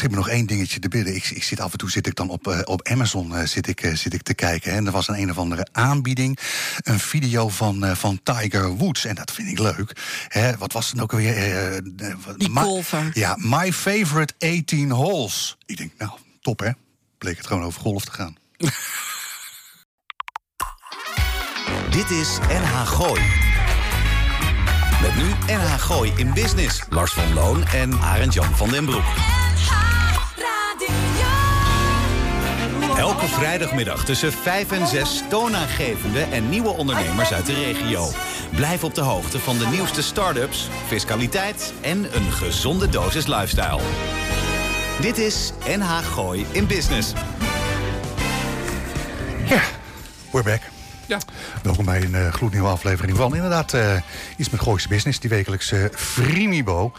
schiet me nog één dingetje te bidden. Ik, ik zit af en toe zit ik dan op, eh, op Amazon eh, zit ik, eh, zit ik te kijken. Hè, en er was een een of andere aanbieding. Een video van, eh, van Tiger Woods. En dat vind ik leuk. Hè, wat was het nou ook alweer? Die My- golfer. Ja, My Favorite 18 Holes. Ik denk, nou, top hè. Bleek het gewoon over golf te gaan. Dit is NH Gooi. Met nu NH Gooi in Business. Lars van Loon en Arend Jan van den Broek. Elke vrijdagmiddag tussen 5 en 6 toonaangevende en nieuwe ondernemers uit de regio. Blijf op de hoogte van de nieuwste start-ups, fiscaliteit en een gezonde dosis lifestyle. Dit is NH Gooi in Business. Ja, we're back. Ja. Welkom bij een eh, gloednieuwe aflevering van inderdaad eh, iets met Gooise Business. Die wekelijkse Frimibo.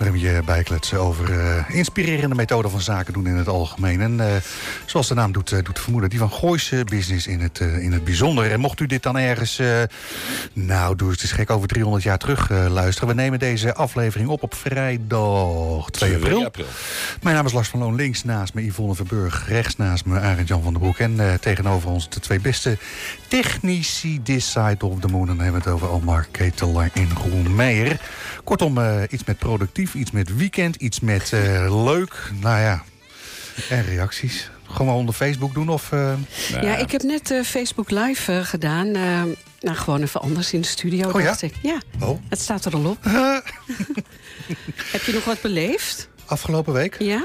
Je bijkletsen over eh, inspirerende methoden van zaken doen in het algemeen. En eh, zoals de naam doet, eh, doet vermoeden, die van Gooise Business in het, in het bijzonder. En mocht u dit dan ergens, nou doe het eens gek, over 300 jaar terug luisteren. We nemen deze aflevering op op vrijdag 2 april. april. Mijn naam is Lars van Loon. Links naast me Yvonne Verburg. Rechts naast me Arend Jan van den Broek. En tegenover ons de twee beste technici this side of the moon. En dan hebben we het over Almar Ketelaar en Roel Meijer. Kortom, iets met productief, iets met weekend, iets met eh, leuk. Nou ja, en reacties. Gewoon onder Facebook doen of... eh, Ja, ik heb net eh, Facebook Live eh, gedaan. nou, gewoon even anders in de studio, Oh ja? dacht ik. Ja, Oh, het staat er al op. heb je nog wat beleefd? afgelopen week. Ja?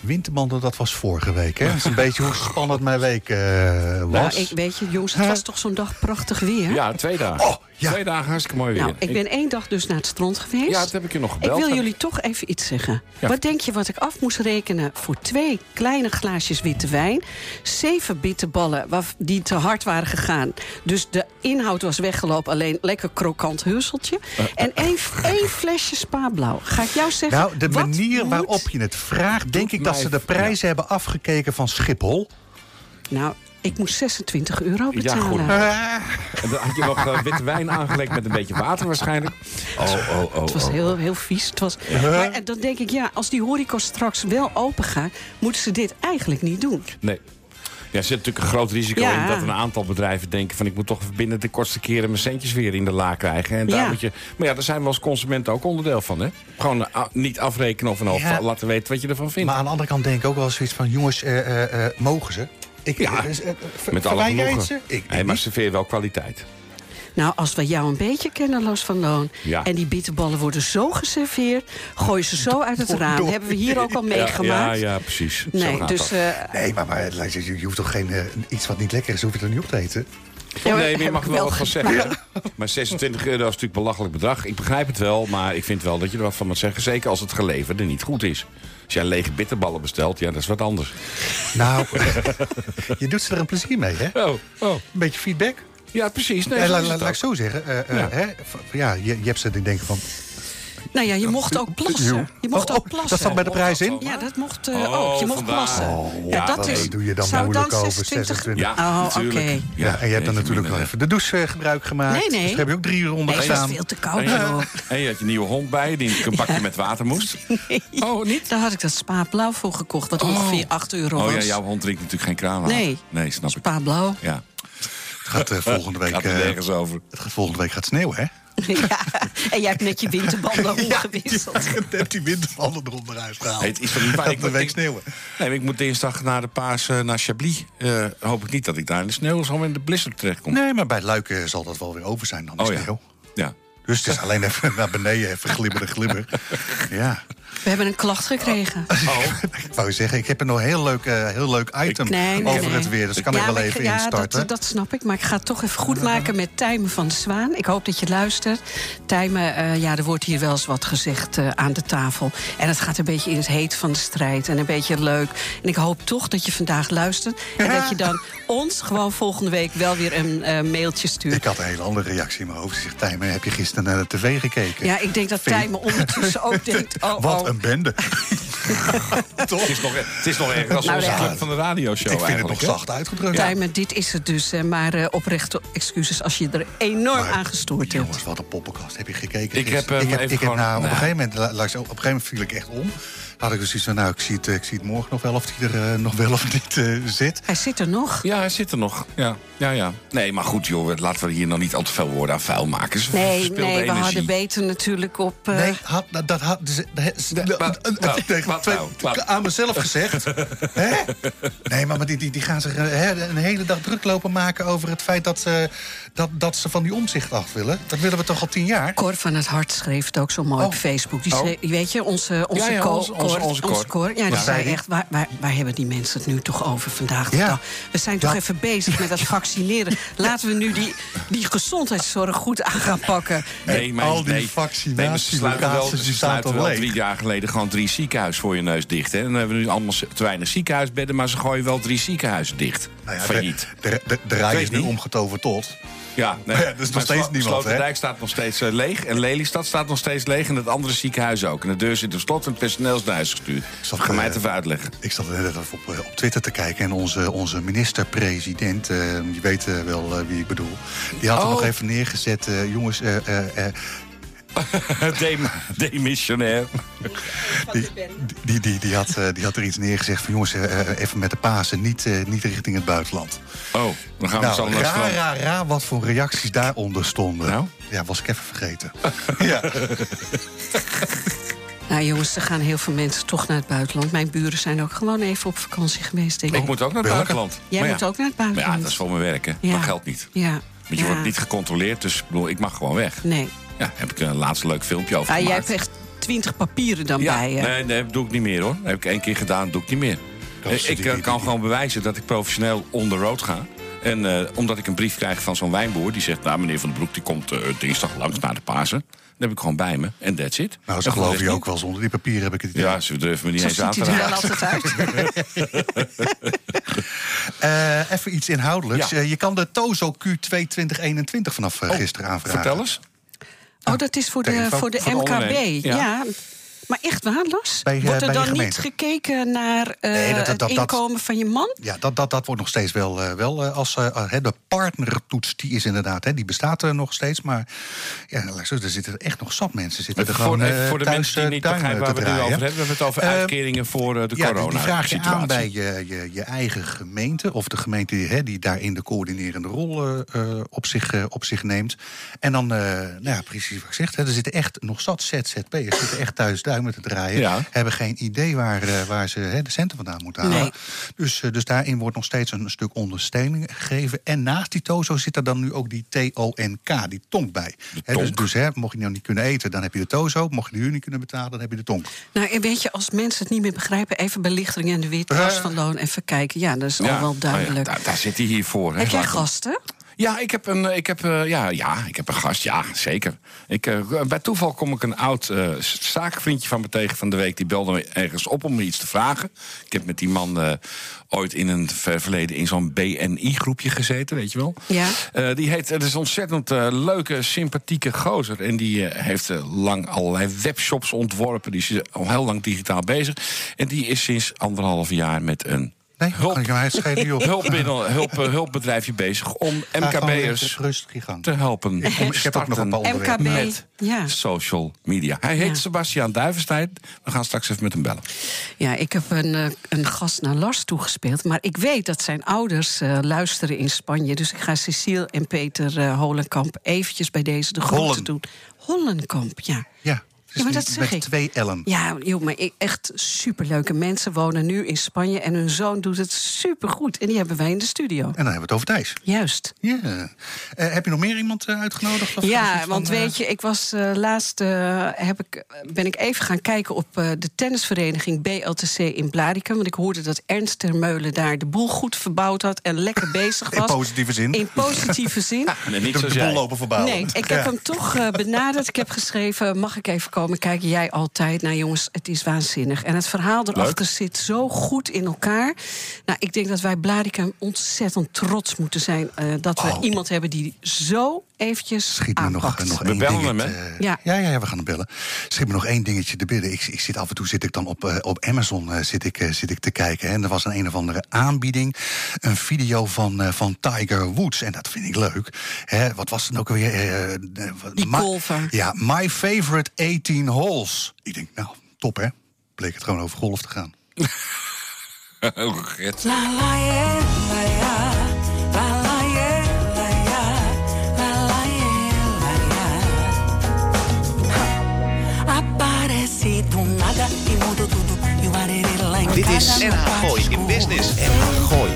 Winterbanden, dat was vorige week. Hè? Dat is een beetje hoe spannend mijn week eh, was. Nou, ik weet je, jongens, het was toch zo'n dag prachtig weer? Ja, twee dagen. Oh, ja. Twee dagen hartstikke mooi weer. Nou, ik ben één dag dus naar het strand geweest. Ja, dat heb ik je nog Ik gebeld. wil jullie toch even iets zeggen. Ja. Wat denk je wat ik af moest rekenen voor twee kleine glaasjes witte wijn... zeven bitterballen waar- die te hard waren gegaan. Dus de inhoud was weggelopen, alleen lekker krokant heuseltje. En één, één flesje spaarblauw. Ga ik jou zeggen... Nou, de manier waarop je het vraagt... denk ik dat ze de prijzen hebben afgekeken van Schiphol. Nou, ik moest 26 euro Ja, betalen. goed. En dan had je nog eh, witte wijn aangelekt met een beetje water waarschijnlijk. Oh, oh, oh. Het was oh. heel, heel vies. Het was, maar en dan denk ik, ja, als die horeca straks wel open gaat... moeten ze dit eigenlijk niet doen. Nee. Ja, er zit natuurlijk een groot risico Ja. in dat een aantal bedrijven denken van ik moet toch binnen de kortste keren mijn centjes weer in de la krijgen. En daar Ja. moet je, maar ja, daar zijn we als consumenten ook onderdeel van. Hè? Gewoon eh, niet afrekenen of een Ja. laten weten wat je ervan vindt. Maar aan de andere kant denk ik ook wel zoiets van... jongens, eh, eh, eh, mogen ze? Ik, Ja, eh, eh, Met alle genoegen. Ik nee, maar serveer wel kwaliteit. Nou, als we jou een beetje kennen, Los van Loon... Ja. en die bitterballen worden zo geserveerd... gooi je ze zo uit het raam. hebben we hier ook al meegemaakt. ja, ja, precies. Nee, dus... eh, Nee, maar, maar je, je hoeft toch geen... iets wat niet lekker is, hoef je er niet op te eten? Ja, nee, maar je mag ik er wel wat van zeggen. Maar 26 euro is natuurlijk een belachelijk bedrag. Ik begrijp het wel, maar ik vind wel dat je er wat van moet zeggen. Zeker als het geleverde niet goed is. Als jij lege bitterballen bestelt, ja, dat is wat anders. Nou, je doet ze er een plezier mee, hè? Oh, oh. Een beetje feedback. Ja, precies. Nee, la- la- laat ik zo zeggen. eh, eh, Ja. hè, ja, je, je hebt ze die denken van... Nou ja, je mocht ook plassen. Je mocht Oh, ook oh, plassen. Dat zat bij de prijs in? Ja, dat mocht eh, Oh, ook. Je mocht vandaar. plassen. Oh, ja, dat is, doe je dan zou moeilijk dan over 26 26? Ja, Oh, natuurlijk. oké. Ja, en je hebt dan natuurlijk nog even de douche gebruik gemaakt. Nee, nee. Dus daar heb je ook drie uur onder Nee, dat gestaan. is veel te koud, En je, joh. en je had je nieuwe hond bij je, die een bakje met water moest. Oh, niet? Daar had ik dat Spa Blauw voor gekocht, wat ongeveer 8 euro Oh was. ja, jouw hond drinkt natuurlijk geen kraanwater. Nee. Nee, snap ik. Spa Blauw. Ja, Het gaat eh, volgende week... gaat eh, nergens over. het gaat volgende week gaat sneeuwen, hè? ja, en jij hebt net je winterbanden omgewisseld. Ik heb net die wintervallen eronder uitgehaald. Hey, het is toch niet waar? Ik moet- week sneeuwen. Nee, maar ik moet dinsdag naar de paas eh, naar Chablis. Eh, hoop ik niet dat ik daar in de sneeuw zo in de blizzard terechtkom. Nee, maar bij luiken zal dat wel weer over zijn dan, de oh ja. sneeuw. Ja. Dus het is alleen even naar beneden, even glibber, glibber. Ja. We hebben een klacht gekregen. Oh. Ik wou zeggen, ik heb een nog heel leuk, eh, heel leuk item Nee, nee, over nee. het weer. Dus kan ja, ik wel even ja, instarten. Dat, dat snap ik, maar ik ga het toch even goed maken met Tijmen van de Zwaan. Ik hoop dat je luistert. Tijmen, eh, ja, er wordt hier wel eens wat gezegd eh, aan de tafel. En het gaat een beetje in het heet van de strijd en een beetje leuk. En ik hoop toch dat je vandaag luistert. En dat je dan ons gewoon volgende week wel weer een eh, mailtje stuurt. Ik had een hele andere reactie in mijn hoofd. Zeg, Tijmen, heb je gisteren naar de tv gekeken? Ja, ik denk dat Tijmen ondertussen ook denkt... Oh, Wat een bende. Toch? Het is nog, het is nog erger als Nou, onze ja. club van de radioshow Ik vind het nog zacht uitgedrukt. Tijmen, dit is het dus. Maar eh, oprechte excuses als je er enorm Maar, aan gestoord hebt. Jongens, wat een poppenkast. Heb je gekeken? Ik heb, ik heb, even ik heb gewoon- nou, op, een nou. gegeven moment, op een gegeven moment viel ik echt om. Had ik dus iets van, nou, ik zie het, ik zie het morgen nog wel of hij er uh, nog wel of niet uh, zit. Hij zit er nog. Ja, hij zit er nog. Ja, ja, ja. Nee, maar goed, joh, laten we hier nog niet al te veel woorden aan vuil maken. Ze nee, nee, energie. we hadden beter natuurlijk op... Uh... Nee, had, dat had... Aan mezelf gezegd. nee, maar die, die, die gaan zich een hele dag druk lopen maken over het feit dat ze, dat, dat ze van die omzicht af willen. Dat willen we toch al tien jaar? Cor van het Hart schreef het ook zo mooi oh. op Facebook. Die schreef, oh. weet je, onze, onze, ja, ja, onze, onze, onze, onze Cor. Ja, die zei echt, waar, waar, waar, hebben die mensen het nu toch over vandaag de dag? We zijn toch even bezig met dat vaccineren. Laten we nu die, die gezondheidszorg goed aan gaan pakken. Nee, maar al die nee, vaccinaties, nee, wel, ze sluiten wel drie jaar geleden gewoon drie ziekenhuizen voor je neus dicht. Hè? En dan hebben we nu allemaal te weinig ziekenhuisbedden, maar ze gooien wel drie ziekenhuizen dicht. Nou ja, Failliet. De, de, de, de rij is nu omgetoverd tot. Ja, nee. ja, dus nog steeds niemand. Sloterdijk staat nog steeds uh, leeg. En Lelystad staat nog steeds leeg. En het andere ziekenhuis ook. En de deur zit op slot en het personeel is naar huis gestuurd. Ik zal uh, mij even uitleggen. Ik zat net even op, uh, op Twitter te kijken. En onze, onze minister-president, die weet wel wie ik bedoel. Die had oh. er nog even neergezet. jongens, Demissionair. Die, die, die, die, had, die had er iets neergezegd van jongens, even met de Pasen, niet, niet richting het buitenland. Oh, dan gaan we nou, zo naar ra, ra, ra, wat voor reacties daaronder stonden. Nou? Ja, was ik even vergeten. ja. Nou jongens, er gaan heel veel mensen toch naar het buitenland. Mijn buren zijn ook gewoon even op vakantie geweest. Denk ik. ik moet ook naar het buitenland. Jij moet ook naar het buitenland. Maar ja, dat is voor mijn werken. Ja. Dat geldt niet. Ja. Want je wordt niet gecontroleerd, dus bedoel, ik mag gewoon weg. Nee. Ja, heb ik een laatste leuk filmpje over ah, Jij hebt echt twintig papieren dan ja, bij je. Nee, nee, dat doe ik niet meer hoor. Heb ik één keer gedaan, doe ik niet meer. Ik die, kan gewoon bewijzen dat ik professioneel on the road ga. En uh, omdat ik een brief krijg van zo'n wijnboer... die zegt, nou, meneer Van den Broek die komt uh, dinsdag langs naar de Pasen. Dat heb ik gewoon bij me. En that's it. Nou, ze geloven je ook wel. Zonder die papieren heb ik het niet. Ja, ze durven me niet eens aan te raken. Ziet hij er wel altijd uit. uh, even iets inhoudelijks. Ja. je kan de Tozo Q2 2021 vanaf oh, gisteren aanvragen. Vertel eens. Oh, dat is voor de, voor de MKB. ja. ja. Maar echt waar, Los? Bij, wordt er dan niet gekeken naar uh, nee, dat, dat, het inkomen van je man? Ja, dat, dat, dat wordt nog steeds wel, uh, wel uh, als de partnertoets, die is inderdaad, hè, die bestaat er nog steeds. Maar ja, er zitten echt nog zat mensen. Zitten er voor, gewoon, voor de thuis, mensen die niet begrijpen waar we het nu over hebben, we hebben het over uitkeringen voor de ja, corona. Die vraag je aan bij je, je, je, eigen gemeente, of de gemeente die, hè, die daarin de coördinerende rol op, zich, op zich neemt. En dan, nou ja, precies wat ik zeg, hè, er zitten echt nog zat ZZP'ers, zitten echt thuis duimen te draaien, hebben geen idee waar, uh, waar ze hè, de centen vandaan moeten halen. Nee. Dus, uh, dus daarin wordt nog steeds een, stuk ondersteuning gegeven. En naast die TOZO zit er dan nu ook die T-O-N-K, die tonk bij. Dus dus hè, mocht je nou niet kunnen eten, dan heb je de TOZO. Mocht je de huur niet kunnen betalen, dan heb je de tonk. Nou, en weet je, als mensen het niet meer begrijpen, even belichtering en de witwas van loon even kijken. Ja, dat is al wel duidelijk. Oh ja, daar, daar, zit hij hier voor. Heb jij gasten? Ja, ik heb een, ik heb, uh, ja, ja, ik heb een gast, ja, zeker. Ik, uh, bij toeval kom ik een oud uh, zakenvriendje van me tegen van de week. Die belde me ergens op om me iets te vragen. Ik heb met die man ooit in een verleden in zo'n BNI-groepje gezeten, weet je wel. Ja. die heet, het is een ontzettend leuke, sympathieke gozer. En die heeft lang allerlei webshops ontworpen. Die is al heel lang digitaal bezig. En die is sinds anderhalf jaar met een Nee, hulp, kan ik hem uitschelen, joh. Hulp, binnen, hulp, hulpbedrijfje bezig om MKB'ers te helpen. Om ik heb ook nog een paar MKB, met ja. social media. Hij heet ja. Sebastiaan Duivenstein. We gaan straks even met hem bellen. Ja, ik heb een, uh, een gast naar Lars toegespeeld. Maar ik weet dat zijn ouders uh, luisteren in Spanje. Dus ik ga Cecile en Peter uh, Holenkamp eventjes bij deze de groeten doen. Hollenkamp, ja. Ja ja, maar dat zeg ik. twee Ellen. Ja, joh, maar echt superleuke mensen wonen nu in Spanje... en hun zoon doet het supergoed. En die hebben wij in de studio. En dan hebben we het over Thijs. Juist. Ja. Uh, heb je nog meer iemand uh, uitgenodigd? Of ja, want van, weet je, ik was uh, laatst... heb ik, ben ik even gaan kijken op de tennisvereniging BLTC in Blaricum. Want ik hoorde dat Ernst Termeulen daar de boel goed verbouwd had... en lekker bezig was. In positieve zin? In positieve zin. nee, niet de, de boel lopen verbouwen. Nee, ik heb hem toch benaderd. Ik heb geschreven, mag ik even komen? Komen kijken jij altijd. Nou jongens, het is waanzinnig. En het verhaal erachter zit zo goed in elkaar. Nou, ik denk dat wij Blaricum ontzettend trots moeten zijn... Uh, dat we oh. iemand hebben die zo eventjes Schiet me nog, nog we bellen hem, hè? Ja. ja. Ja, we gaan hem bellen. Schiet me nog één dingetje te bidden. Ik, ik zit af en toe zit ik dan op, uh, op Amazon uh, zit ik, uh, zit ik te kijken. Hè. En er was een een of andere aanbieding. Een video van, van Tiger Woods. En dat vind ik leuk. Hè, wat was het ook alweer? Die golfer. Ja, My Favorite 18 Holes. Ik denk, nou, top hè. bleek het gewoon over golf te gaan. Oh, Dit is NH Gooi in. Business. NH Gooi.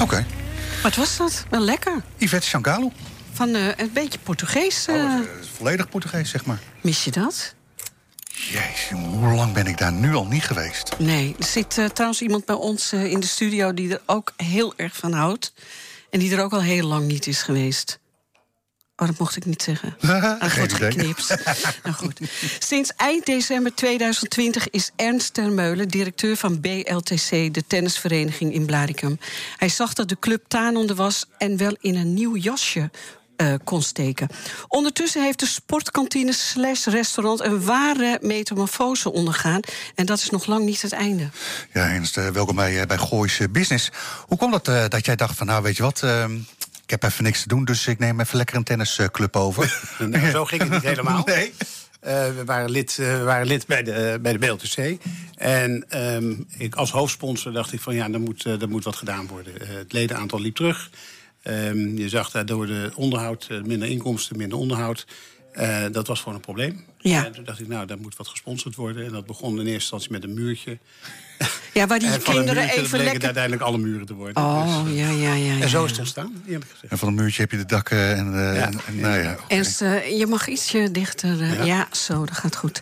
Oké. Wat was dat? Wel lekker. Yvette Chancalo. Van eh, een beetje Portugees. eh, Oh, eh, volledig Portugees, zeg maar. mis je dat? Jezus, hoe lang ben ik daar nu al niet geweest? Nee, er zit eh, trouwens iemand bij ons eh, in de studio die er ook heel erg van houdt. En die er ook al heel lang niet is geweest. Oh, dat mocht ik niet zeggen. Ah, Dat wordt geknipt. nou goed. Sinds eind december 2020 is Ernst Termeulen directeur van BLTC, de tennisvereniging in Blaricum. Hij zag dat de club tanende was en wel in een nieuw jasje eh, kon steken. Ondertussen heeft de sportkantine slash restaurant een ware metamorfose ondergaan. En dat is nog lang niet het einde. Ja, Ernst, eh, welkom bij, eh, bij Goois Business. Hoe kwam dat eh, dat jij dacht van, nou weet je wat... ehm, ik heb even niks te doen, dus ik neem even lekker een tennisclub over. Nou, zo ging het niet helemaal. Nee. Eh, we waren lid, eh, we waren lid bij, de, bij de BLTC. En ehm, ik, als hoofdsponsor dacht ik van ja, er moet, eh, er moet wat gedaan worden. Eh, het ledenaantal liep terug. Ehm, je zag daardoor de onderhoud, eh, minder inkomsten, minder onderhoud. Eh, dat was gewoon een probleem. Ja. En toen dacht ik, nou, daar moet wat gesponsord worden. En dat begon in eerste instantie met een muurtje. Ja, waar die en van een kinderen muurtje even lekker... uiteindelijk alle muren te worden. Oh, Dus, ja, ja, ja. en ja. zo is het ontstaan, eerlijk gezegd. En van een muurtje heb je de dakken en... eh, Ja. en, en nou ja. Ernst, eh, je mag ietsje dichter. eh, ja. zo, dat gaat goed.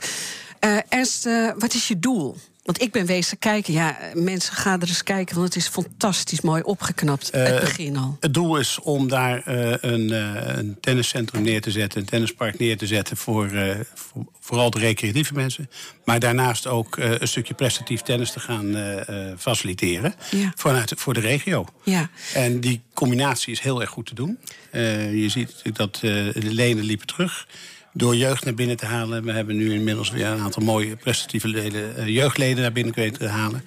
Eh Ernst, eh, wat is je doel? Want ik ben wezen kijken. Ja, mensen gaan er eens kijken, want het is fantastisch mooi opgeknapt. het Eh, begin al. Het doel is om daar eh, een, eh, een tenniscentrum neer te zetten, een tennispark neer te zetten voor, voor- vooral de recreatieve mensen. Maar daarnaast ook een stukje prestatief tennis te gaan faciliteren Ja. vanuit, voor de regio. Ja. En die combinatie is heel erg goed te doen. Je ziet dat de leden liepen terug. Door jeugd naar binnen te halen. We hebben nu inmiddels weer een aantal mooie prestatieve leden, eh, jeugdleden naar binnen weten te halen.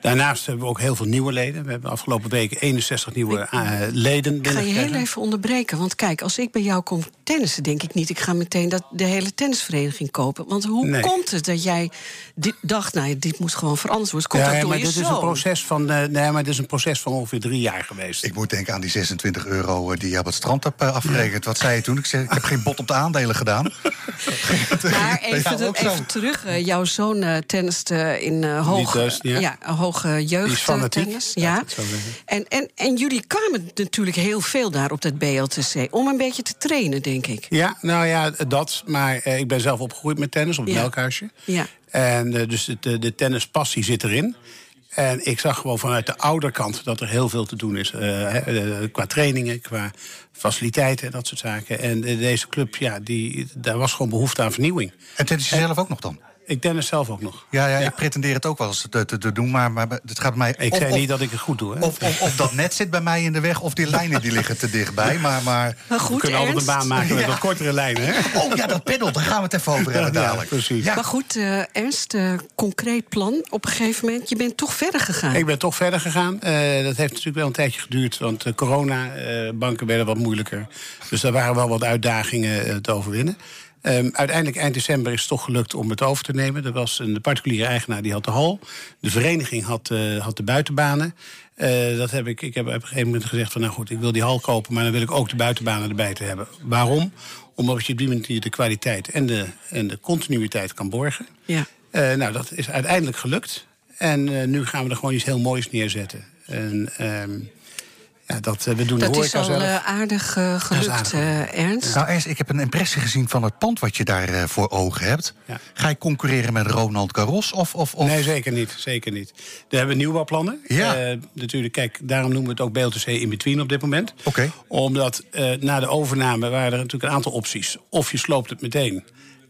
Daarnaast hebben we ook heel veel nieuwe leden. We hebben afgelopen weken 61 nieuwe eh, leden Ik ga je heel even onderbreken. Want kijk, als ik bij jou kom tennissen, denk ik niet... ik ga meteen dat, de hele tennisvereniging kopen. Want hoe Nee. komt het dat jij dit dacht... nou, dit moet gewoon veranderd worden? Komt Ja, dat ja, door maar je dit is, een proces van, eh, nee, maar dit is een proces van ongeveer drie jaar geweest. Ik moet denken aan die 26 euro eh, die je op het strand hebt eh, afgerekend. Wat zei je toen? Ik zei, ik heb geen bod op de aandelen gedaan. Maar even, terug. jouw zoon eh tennist eh, in eh hoog, dus, ja. hoge jeugd Die is fanatiek, tennis. laat Ja. het zo zeggen. En, en, en jullie kwamen natuurlijk heel veel daar op dat BLTC. Om een beetje te trainen, denk ik. Ja, nou ja, dat. Maar eh, ik ben zelf opgegroeid met tennis op het Ja. melkhuisje. Ja. En eh, dus de, de, de tennispassie zit erin. En ik zag gewoon vanuit de ouderkant dat er heel veel te doen is. eh, eh, qua trainingen, qua faciliteiten en dat soort zaken. En eh, deze club, ja, die, daar was gewoon behoefte aan vernieuwing. En tennis je zelf ook nog dan? Ik tennis zelf ook nog. Ja, ja, ik pretendeer het ook wel eens te, te, te doen, maar, maar het gaat mij... Ik of- zei of- niet dat ik het goed doe. Hè? Of, of, of dat net zit bij mij in de weg, of die lijnen die liggen te dichtbij. Maar, maar... Maar We goed, kunnen altijd een baan maken met Ja. wat kortere lijnen. Hè? Oh ja, dat pedal, daar gaan we het even over hebben Ja, dadelijk. precies. Ja. Maar goed, eh, Ernst, eh, concreet plan. Op een gegeven moment, je bent toch verder gegaan. Ik ben toch verder gegaan. Eh, dat heeft natuurlijk wel een tijdje geduurd. Want de corona-banken werden wat moeilijker. Dus daar waren wel wat uitdagingen te overwinnen. Ehm, uiteindelijk eind december is het toch gelukt om het over te nemen. Er was een particuliere eigenaar die had de hal. De vereniging had, eh, had de buitenbanen. Eh, dat heb ik, ik heb op een gegeven moment gezegd van... nou goed, ik wil die hal kopen, maar dan wil ik ook de buitenbanen erbij te hebben. Waarom? Omdat je op die manier de kwaliteit en de, en de continuïteit kan borgen. Ja. Eh, nou, dat is uiteindelijk gelukt. En nu gaan we er gewoon iets heel moois neerzetten. En ehm, ja, dat, eh, we doen de Dat is al zelf. eh, aardig eh, gelukt, aardig. eh, Ernst. Nou, Ernst, ik heb een impressie gezien van het pand wat je daar voor ogen hebt. Ja. Ga je concurreren met Ronald Garros? Of, of, of... Nee, zeker niet. Zeker niet. We hebben nieuwbouwplannen. Ja. Eh, natuurlijk, kijk, daarom noemen we het ook BLTC in between op dit moment. Oké. Omdat eh, na de overname waren er natuurlijk een aantal opties. Of je sloopt het meteen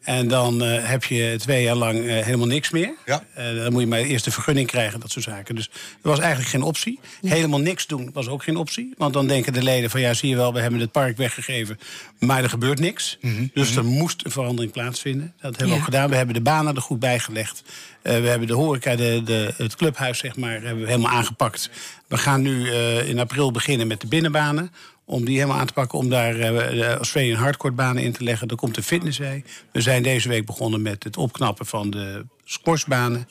En dan eh, heb je twee jaar lang eh, helemaal niks meer. Ja. Eh, dan moet je maar eerst de vergunning krijgen, dat soort zaken. Dus er was eigenlijk geen optie. Helemaal niks doen was ook geen optie. Want dan denken de leden van ja, zie je wel, we hebben het park weggegeven. Maar er gebeurt niks. Dus er moest een verandering plaatsvinden. Dat hebben we ook gedaan. We hebben de banen er goed bij gelegd. We hebben de horeca, de, de, het clubhuis, zeg maar, hebben we helemaal aangepakt. We gaan nu in april beginnen met de binnenbanen. Om die helemaal aan te pakken, om daar eh, de Australian hardcore banen in te leggen. Er komt de fitnessway. We zijn deze week begonnen met het opknappen van de squashbanen.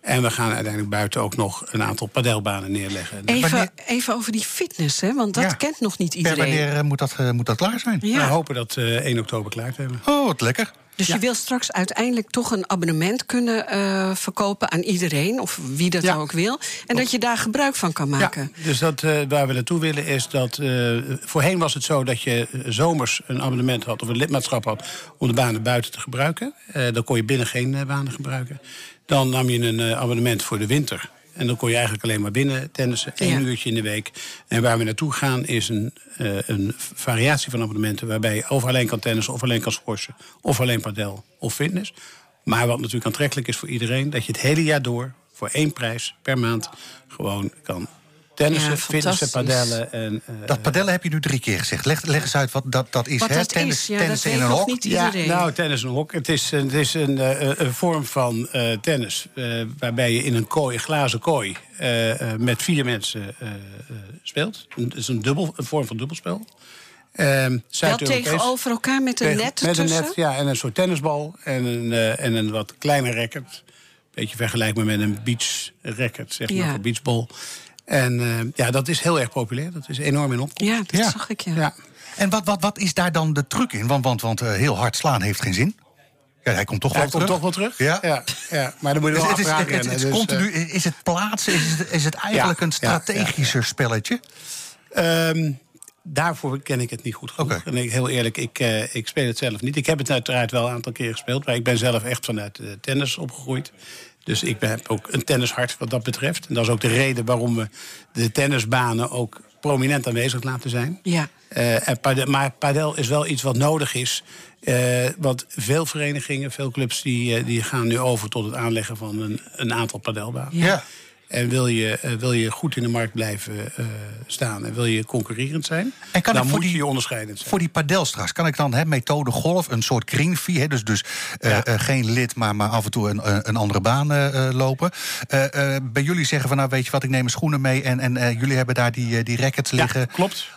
En we gaan uiteindelijk buiten ook nog een aantal padelbanen neerleggen. Even, Wanneer- even over die fitness, hè, want dat Ja. kent nog niet Per iedereen. wanneer eh, moet dat, eh, moet dat klaar zijn? Ja. We hopen dat eh 1 oktober klaar te hebben. Oh, wat lekker. Dus je wil straks uiteindelijk toch een abonnement kunnen eh, verkopen aan iedereen, of wie dat Ja. ook wil. En dat je daar gebruik van kan maken. Ja, dus dat, eh, waar we naartoe willen is dat... eh, voorheen was het zo dat je zomers een abonnement had... of een lidmaatschap had om de banen buiten te gebruiken. Dan kon je binnen geen banen gebruiken. Dan nam je een abonnement voor de winter. En dan kon je eigenlijk alleen maar binnen tennissen. één Ja. uurtje in de week. En waar we naartoe gaan is een, eh, een variatie van abonnementen... waarbij je of alleen kan tennissen, of alleen kan squashen... of alleen padel of fitness. Maar wat natuurlijk aantrekkelijk is voor iedereen... dat je het hele jaar door voor één prijs per maand gewoon kan tennissen, Ja, fitnessen, padellen. En, eh, Dat padellen heb je nu drie keer gezegd. Leg, leg eens uit wat dat, dat is. Wat hè? dat tennis, is, ja, tennis dat in een hok. ja, nou, tennis en hok. Het is, een- het is een, eh, een vorm van eh, tennis. eh, waarbij je in een kooi, een glazen kooi, eh, eh, met vier mensen eh, eh, speelt. Het is een, dubbel, een vorm van dubbelspel. Ehm, Wel tegenover elkaar met een net Met een net, ja, en een soort tennisbal en een, eh, en een wat kleiner racket. Beetje vergelijkbaar met een beach racket, zeg maar, Ja. voor beachbal. En eh, ja, dat is heel erg populair. Dat is enorm in opkomst. Ja, dat Ja. zag ik, ja. Ja. En wat, wat, wat is daar dan de truc in? Want, want, want eh, heel hard slaan heeft geen zin. Ja, hij komt toch Hij wel komt terug. toch wel terug? Ja. ja, ja. Maar dan moet je Dus wel het is, het, dus, continu, eh, is het plaatsen? Is het, is het eigenlijk Ja, een ja, ja, strategischer spelletje? Ehm, daarvoor ken ik het niet goed genoeg. Oké. En ik, heel eerlijk, ik, eh, ik speel het zelf niet. Ik heb het uiteraard wel een aantal keer gespeeld. Maar ik ben zelf echt vanuit tennis opgegroeid. Dus ik ben, heb ook een tennishart wat dat betreft. En dat is ook de reden waarom we de tennisbanen ook prominent aanwezig laten zijn. Ja. Eh, en padel, maar padel is wel iets wat nodig is. Eh, want veel verenigingen, veel clubs... Die, eh, die gaan nu over tot het aanleggen van een, een aantal padelbanen. Ja. En wil je, eh, wil je goed in de markt blijven eh, staan en wil je concurrerend zijn, En kan dan moet die- je je onderscheidend zijn. Voor die padel straks, kan ik dan hè, methode golf, een soort greenfee, hè, dus, dus eh, Ja. geen lid, maar, maar af en toe een, een- andere baan lopen. Bij jullie zeggen van nou weet je wat, ik neem mijn schoenen mee en, en jullie hebben daar die, die rackets liggen. Ja, klopt.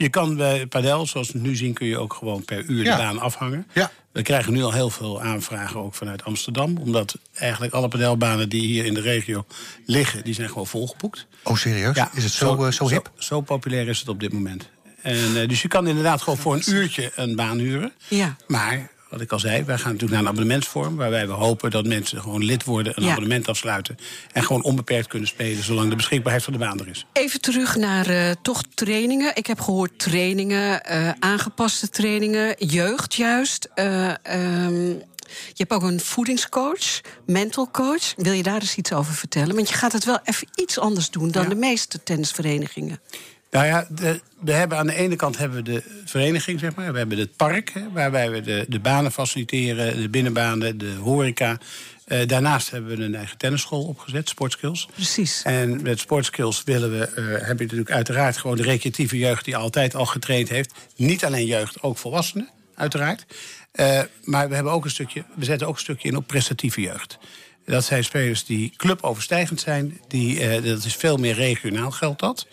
Je kan bij padel, zoals we het nu zien, kun je ook gewoon per uur Ja. de baan afhangen. Ja. We krijgen nu al heel veel aanvragen ook vanuit Amsterdam. Omdat eigenlijk alle padelbanen die hier in de regio liggen, die zijn gewoon volgeboekt. Oh serieus? is het zo, eh, zo hip? Zo, populair is het op dit moment. En, eh, dus je kan inderdaad gewoon voor een uurtje een baan huren. Ja. Maar, wat ik al zei, wij gaan natuurlijk naar een abonnementsvorm... waarbij we hopen dat mensen gewoon lid worden, een Ja. abonnement afsluiten... en gewoon onbeperkt kunnen spelen zolang de beschikbaarheid van de baan er is. Even terug naar eh, toch trainingen. Ik heb gehoord trainingen, eh, aangepaste trainingen, jeugd juist. Eh, ehm, je hebt ook een voedingscoach, mental coach. Wil je daar eens iets over vertellen? Want je gaat het wel even iets anders doen dan Ja. de meeste tennisverenigingen. Nou ja, de, we hebben aan de ene kant hebben we de vereniging, zeg maar. We hebben het park, hè, waarbij we de, de banen faciliteren, de binnenbanen, de horeca. Eh, daarnaast hebben we een eigen tennisschool opgezet, Sportskills. Precies. En met Sportskills willen we, eh, heb je natuurlijk uiteraard gewoon de recreatieve jeugd die altijd al getraind heeft. Niet alleen jeugd, ook volwassenen, uiteraard. Eh, maar we, hebben ook een stukje, we zetten ook een stukje in op prestatieve jeugd. Dat zijn spelers die cluboverstijgend zijn. Die, dat is veel meer regionaal geldt dat.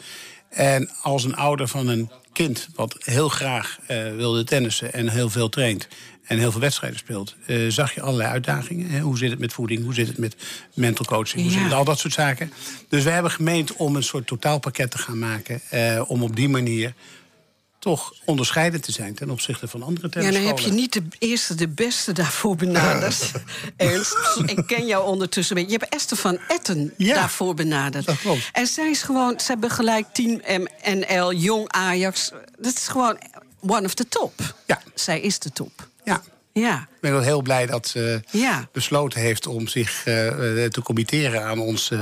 En als een ouder van een kind wat heel graag eh, wilde tennissen en heel veel traint en heel veel wedstrijden speelt, eh, zag je allerlei uitdagingen. Hè? Hoe zit het met voeding? Hoe zit het met mental coaching? Hoe Ja. zit het met al dat soort zaken? Dus we hebben gemeend om een soort totaalpakket te gaan maken. eh, om op die manier toch onderscheidend te zijn ten opzichte van andere Ja, tennisscholen. dan heb je niet de eerste, de beste daarvoor benaderd. Ernst, ik ken jou ondertussen. Je hebt Esther van Etten Ja, daarvoor benaderd. dat klopt. En zij is gewoon, zij begeleidt Team MNL, Jong Ajax. Dat is gewoon one of the top. Ja. Zij is de top. Ja. Ja, Ik ben ook heel blij dat ze ja. besloten heeft om zich eh, eh, te committeren aan, ons, eh,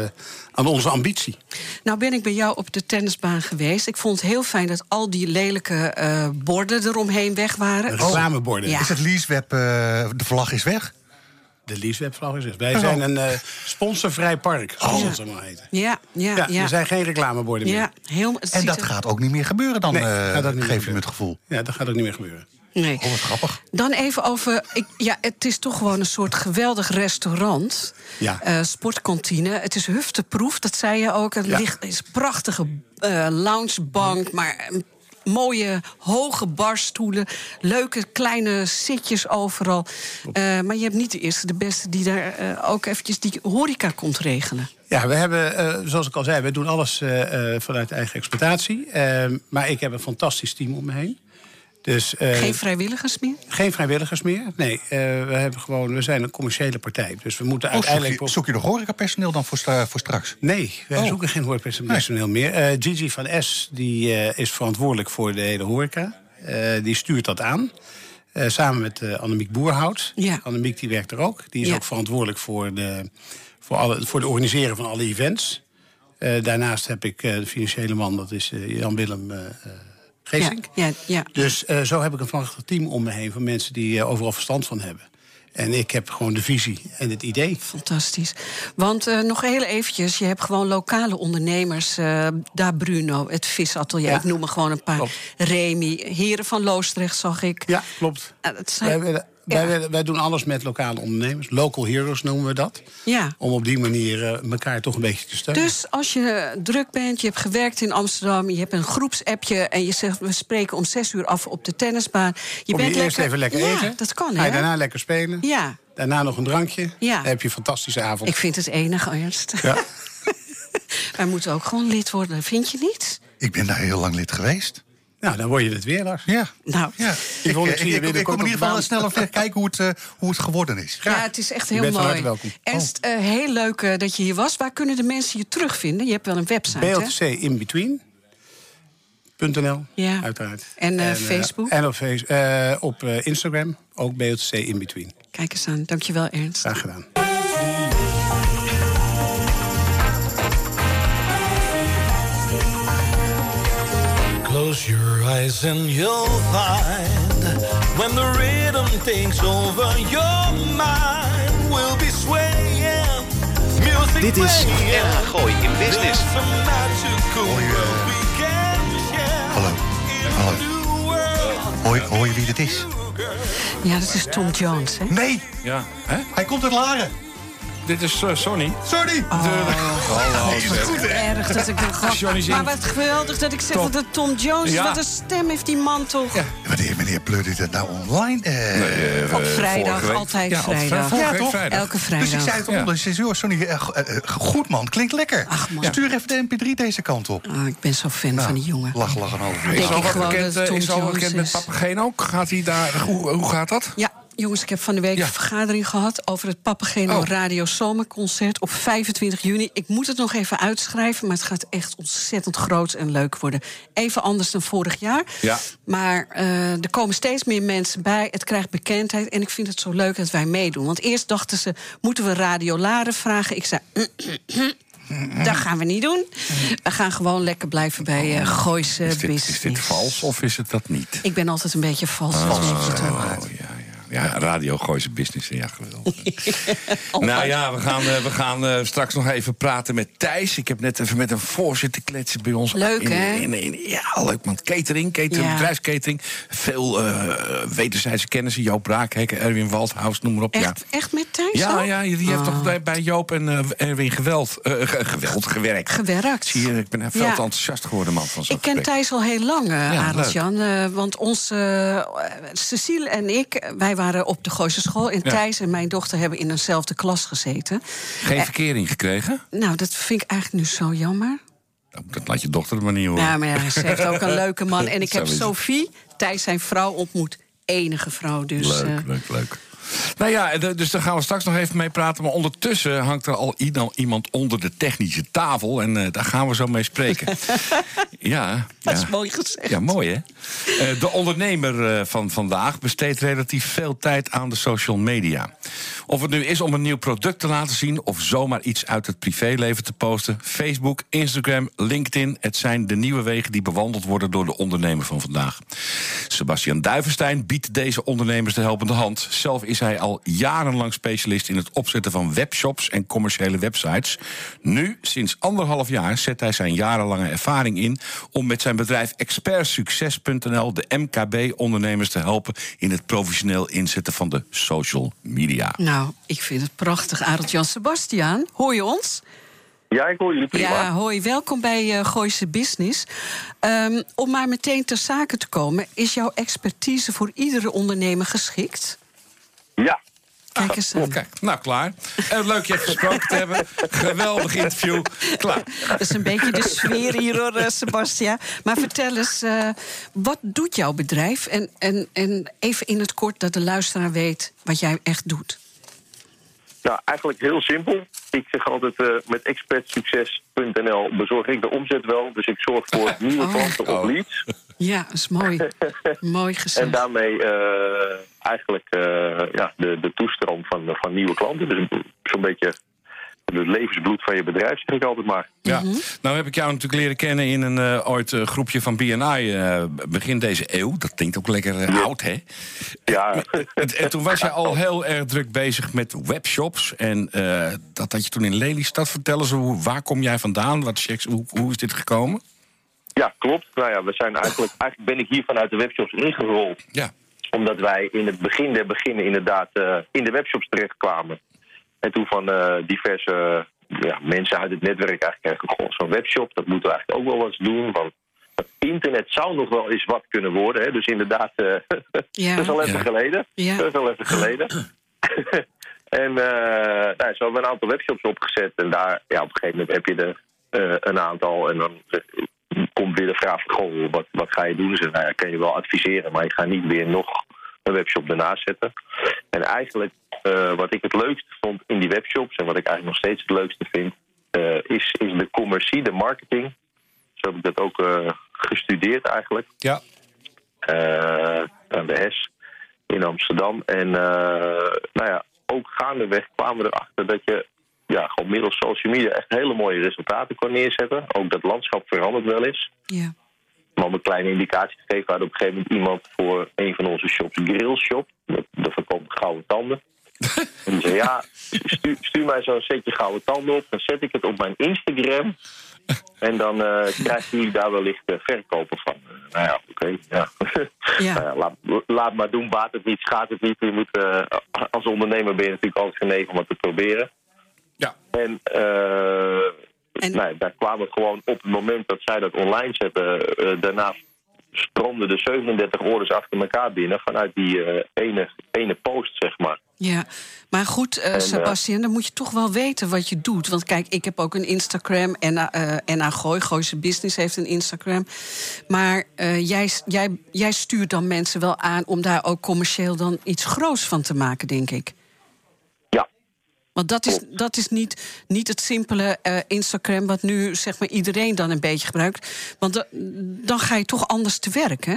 aan onze ambitie. Nou ben ik bij jou op de tennisbaan geweest. Ik vond het heel fijn dat al die lelijke eh, borden eromheen weg waren. Reclameborden. Ja. Is het leaseweb, eh, de vlag is weg? De Lieswebvlag is het. Wij zijn een eh, sponsorvrij park, zoals Oh. het zo maar heet. Ja, ja, Ja, ja. er zijn geen reclameborden meer. ja heel, En dat er- gaat ook niet meer gebeuren dan, Nee, eh, meer geef je me het gevoel. Ja, dat gaat ook niet meer gebeuren. Nee. Oh, wat grappig. Dan even over. Ik, ja, het is toch gewoon een soort geweldig restaurant. Ja. Eh, sportkantine. Het is hufteproef, dat zei je ook. Het Ja. ligt, is een prachtige eh, loungebank, maar een mooie hoge barstoelen. Leuke kleine zitjes overal. Eh, maar je hebt niet de eerste, de beste die daar ook eventjes die horeca komt regelen. Ja, we hebben, zoals ik al zei, we doen alles vanuit eigen exploitatie. Maar ik heb een fantastisch team om me heen. Dus, eh, Geen vrijwilligers meer? geen vrijwilligers meer. Nee, eh, we, hebben gewoon, we zijn een commerciële partij. Dus we moeten Oh, zoek, uiteindelijk... je, zoek je nog horecapersoneel dan voor, straks? Nee, wij Oh. zoeken geen horecapersoneel meer. Eh, Gigi van S die, eh, is verantwoordelijk voor de hele horeca. Eh, die stuurt dat aan. Eh, samen met eh, Annemiek Boerhout. Ja. Annemiek die werkt er ook. Die is Ja. ook verantwoordelijk voor de, voor, alle, voor de organiseren van alle events. Eh, daarnaast heb ik eh, de financiële man, dat is eh, Jan-Willem eh, Ja, Geesink. ja, ja. Dus eh, zo heb ik een prachtig team om me heen van mensen die eh, overal verstand van hebben. En ik heb gewoon de visie en het idee. Fantastisch. Want eh, nog heel eventjes, je hebt gewoon lokale ondernemers. eh daar Bruno, het visatelier, Ja. ik noem er gewoon een paar. Klopt. Remy, Heren van Loosdrecht zag ik. Ja, klopt. Het zijn- Wij, wij, doen alles met lokale ondernemers. Local heroes noemen we dat. Ja. Om op die manier eh, elkaar toch een beetje te steunen. Dus als je druk bent, je hebt gewerkt in Amsterdam... je hebt een groepsappje en je zegt... we spreken om zes uur af op de tennisbaan. Je Kom je eerst even lekker ja, eten. dat kan, Ga je daarna lekker spelen. Ja, Daarna nog een drankje. Ja. Dan heb je een fantastische avond. ik vind het enig, Ernst. Ja. Wij moeten ook gewoon lid worden, vind je niet? Ik ben daar heel lang lid geweest. Nou, dan word je het weer, Lars. Ja. Nou, Ja, ik, ik, ik zie je ik, kom in ieder geval snel even kijken hoe het, eh, hoe het geworden is. Ja, het is echt heel mooi. welkom. Ernst, eh, heel leuk eh, dat je hier was. Waar kunnen de mensen je terugvinden? Je hebt wel een website, hè? BLTC in between. .nl, Ja. uiteraard. En, eh, Facebook? En op, eh, op eh, Instagram, ook BLTC in between. Kijk eens aan. Dankjewel, Ernst. Graag gedaan. Close your eyes and you'll find when the rhythm takes over your mind, we'll be swaying. Music Dit is. NH Gooi in Business. Hoi, eh. Hallo. Hallo. hoor je wie dit is? Ja, dat is Tom Jones, hè? Nee, Ja, hè? hij komt uit Laren. Dit is eh, Sonny. Sorry. Goed erg dat ik dat gaf. Maar wat geweldig dat ik zeg dat het Tom Jones is. Ja. Wat een stem heeft die man toch? Wanneer, meneer Pleur dit nou online? eh, Op vrijdag, vorige week. altijd Ja, op vrijdag. Ja, toch? vrijdag. Elke Dus vrijdag. ik zei het Ja. onder. Ik zei, joh, Sonny, eh, go- eh, eh, goed man, klinkt lekker. Ach, man. Stuur even de mp3 deze kant op. Ah, ik ben zo fan van die jongen. Lach, lach en half uur. Denk Is al bekend, dat eh, is al bekend met is. Papageen ook? Gaat hij daar, hoe, hoe gaat dat? Ja, jongens, ik heb van de week Ja. een vergadering gehad... over het Papageno Oh. Radio Zomerconcert op 25 juni. Ik moet het nog even uitschrijven, maar het gaat echt ontzettend groot en leuk worden. Even anders dan vorig jaar. Ja. Maar eh, er komen steeds meer mensen bij. Het krijgt bekendheid en ik vind het zo leuk dat wij meedoen. Want eerst dachten ze, moeten we Radio Laren vragen? Ik zei... Dat gaan we niet doen. We gaan gewoon lekker blijven bij uh, Gooise Is dit, Business. is dit vals of is het dat niet? Ik ben altijd een beetje vals. je toch. Oh, ja, radio Gooise Business. Ja, geweldig. nou ja, we gaan, eh, we gaan eh, straks nog even praten met Thijs. Ik heb net even met een voorzitter kletsen bij ons. Leuk, in, hè? in- in- ja, leuk man. Catering, catering Ja. bedrijfscatering. Veel eh wederzijdse kennissen. Joop Braakhekken, Erwin Waldhaus, noem maar op. Ja. Echt, echt met Thijs Ja, ja, die heeft Oh. toch bij- bij Joop en Erwin geweld, ge- geweld gewerkt. Gewerkt. Zie je, ik ben veel Ja. te enthousiast geworden, man. Van zo'n Ik ken. Thijs al heel lang, uh, Ja, Jan. want onze Cecile en ik, wij waren op de Gooise school. En Ja. Thijs en mijn dochter hebben in eenzelfde klas gezeten. Geen verkering gekregen? Nou, dat vind ik eigenlijk nu zo jammer. Nou, Dat laat je dochter er maar niet horen. Ja, maar ja, ze heeft ook een leuke man. En ik heb. Sophie, Thijs zijn vrouw, ontmoet. Enige vrouw, dus... leuk, eh, leuk, leuk. Nou ja, dus daar gaan we straks nog even mee praten. Maar ondertussen hangt er al i- iemand onder de technische tafel. En eh, daar gaan we zo mee spreken. ja, Dat ja. is mooi gezegd. Ja, mooi hè? Eh, de ondernemer eh, van vandaag besteedt relatief veel tijd aan de social media. Of het nu is om een nieuw product te laten zien... of zomaar iets uit het privéleven te posten... Facebook, Instagram, LinkedIn... het zijn de nieuwe wegen die bewandeld worden door de ondernemer van vandaag. Sebastian Duivenstein biedt deze ondernemers de helpende hand. Zelf is hij al jarenlang specialist in het opzetten van webshops... en commerciële websites. Nu, sinds anderhalf jaar, zet hij zijn jarenlange ervaring in... om met zijn bedrijf expertsucces.nl de MKB-ondernemers te helpen... in het professioneel inzetten van de social media. Nou, ik vind het prachtig. Arendt Jan Sebastiaan, hoor je ons? Ja, ik hoor jullie prima. Ja, hoi, welkom bij uh, Gooise Business. Um, om maar meteen ter zake te komen, is jouw expertise voor iedere ondernemer geschikt? Ja. Kijk eens aan. Oh, kijk, nou klaar. En leuk je even gesproken te hebben. Geweldig interview. Klaar. Dat is een beetje de sfeer hier hoor, uh, Sebastian. Maar vertel eens, uh, wat doet jouw bedrijf? En, en, en even in het kort dat de luisteraar weet wat jij echt doet. Nou, eigenlijk heel simpel. Ik zeg altijd, uh, met expertsucces.nl bezorg ik de omzet wel. Dus ik zorg voor nieuwe klanten Oh. of leads. Ja, dat is mooi. mooi gezegd. En daarmee uh, eigenlijk uh, ja, de, de toestroom van, van nieuwe klanten. Dus zo'n beetje het levensbloed van je bedrijf, zeg ik altijd maar. Ja, nou heb ik jou natuurlijk leren kennen in een uh, ooit uh, groepje van BNI uh, begin deze eeuw. Dat klinkt ook lekker oud, hè? Ja. En, en, toen was je al heel erg druk bezig met webshops. En dat had je toen in Lelystad. Vertel eens, hoe, waar kom jij vandaan? Wat is, hoe, hoe is dit gekomen? Ja, klopt. Nou ja, we zijn eigenlijk, eigenlijk ben ik hier vanuit de webshops ingerold. Ja. Omdat wij in het begin der beginnen inderdaad in de webshops terechtkwamen. En toen van uh, diverse uh, ja, mensen uit het netwerk eigenlijk goh, zo'n webshop, dat moeten we eigenlijk ook wel eens doen. Want het internet zou nog wel eens wat kunnen worden. Hè? Dus inderdaad, uh, ja. dat is al even ja. geleden. Ja. Dat is al even geleden. en nou, zo hebben we een aantal webshops opgezet. En daar, ja, op een gegeven moment heb je er een aantal. En dan komt weer de vraag van, goh, wat, wat ga je doen? Dus nou, ja, kan je wel adviseren, maar ik ga niet weer nog een webshop ernaast zetten. En eigenlijk uh, wat ik het leukste vond in die webshops... en wat ik eigenlijk nog steeds het leukste vind... Uh, is, is de commercie, de marketing. Zo heb ik dat ook uh, gestudeerd eigenlijk. Ja. aan de HES in Amsterdam. En nou ja, ook gaandeweg kwamen we erachter dat je... Ja, gewoon middels social media echt hele mooie resultaten kon neerzetten. Ook dat landschap verandert wel eens. Ja. Om een kleine indicatie te geven, we hadden op een gegeven moment iemand voor een van onze shops, Grillshop. Dat, dat verkoopt gouden tanden. en die zei, ja, stuur, stuur mij zo'n setje gouden tanden op. Dan zet ik het op mijn Instagram. En dan uh, krijgen jullie daar wellicht uh, verkopen van. Uh, nou ja, oké. Okay, ja. Ja. nou ja, laat, laat maar doen, baat het niet, schaadt het niet. Je moet, eh, als ondernemer ben je natuurlijk altijd genegen om wat te proberen. Ja. En, en... Daar kwamen gewoon op het moment dat zij dat online zetten. daarna stroomden de 37 orders achter elkaar binnen vanuit die uh, ene, ene post, zeg maar. Ja, maar goed, uh, Sebastian, dan moet je toch wel weten wat je doet. Want kijk, ik heb ook een Instagram en uh, Gooi, Gooise Business heeft een Instagram. Maar jij, jij, jij stuurt dan mensen wel aan om daar ook commercieel dan iets groots van te maken, denk ik. Want dat is, dat is niet, niet het simpele uh, Instagram wat nu zeg maar, iedereen dan een beetje gebruikt. Want de, dan ga je toch anders te werk, hè?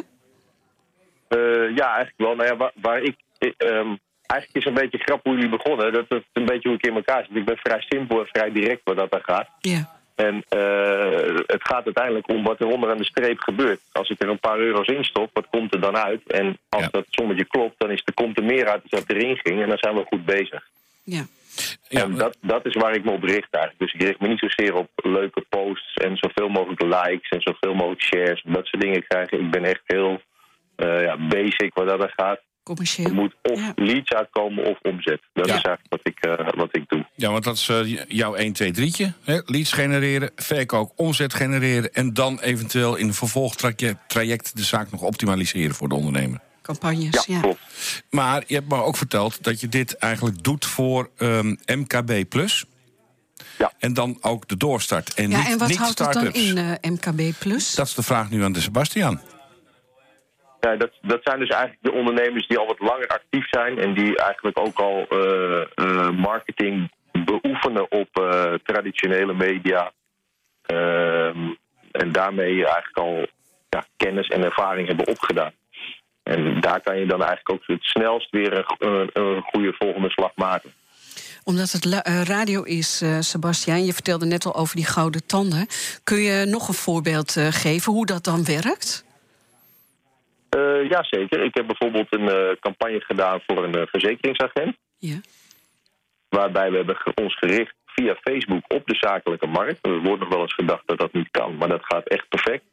Uh, ja, eigenlijk wel. Nou ja, waar, waar ik... Um, eigenlijk is een beetje grap hoe jullie begonnen. Dat is een beetje hoe ik in elkaar zit. Ik ben vrij simpel en vrij direct wat dat daar gaat. Ja. En uh, het gaat uiteindelijk om wat er onder aan de streep gebeurt. Als ik er een paar euro's in stop, wat komt er dan uit? En als ja. dat sommetje klopt, dan is er, komt er meer uit dan dat erin ging. En dan zijn we goed bezig. Ja. Ja, en dat, dat is waar ik me op richt eigenlijk. Dus ik richt me niet zozeer op leuke posts en zoveel mogelijk likes en zoveel mogelijk shares. Dat soort dingen krijgen. Ik ben echt heel uh, ja, basic wat dat er gaat. Commercieel. Er moet of ja. leads uitkomen of omzet. Dat ja. is eigenlijk wat ik, uh, wat ik doe. Ja, want dat is uh, jouw 1, 2, 3'tje. Hè? Leads genereren, verkoop, omzet genereren... en dan eventueel in een vervolgtraject de zaak nog optimaliseren voor de ondernemer. Campagnes, ja. ja. Klopt. Maar je hebt me ook verteld dat je dit eigenlijk doet voor um, MKB+. Ja. En dan ook de doorstart. En ja, niet, en wat niet houdt het dan start-ups. in uh, MKB+. Dat is de vraag nu aan de Sebastian. Ja, dat, dat zijn dus eigenlijk de ondernemers die al wat langer actief zijn en die eigenlijk ook al eh, eh, marketing beoefenen op eh, traditionele media. Ehm, en daarmee eigenlijk al ja, kennis en ervaring hebben opgedaan. En daar kan je dan eigenlijk ook het snelst weer een, een, goede volgende slag maken. Omdat het eh, radio is, eh Sebastiaan, je vertelde net al over die gouden tanden. Kun je nog een voorbeeld eh, geven hoe dat dan werkt? Eh Jazeker. Ik heb bijvoorbeeld een campagne gedaan voor een verzekeringsagent. Ja. Waarbij we hebben ons gericht via Facebook op de zakelijke markt. Er wordt nog wel eens gedacht dat dat niet kan, maar dat gaat echt perfect.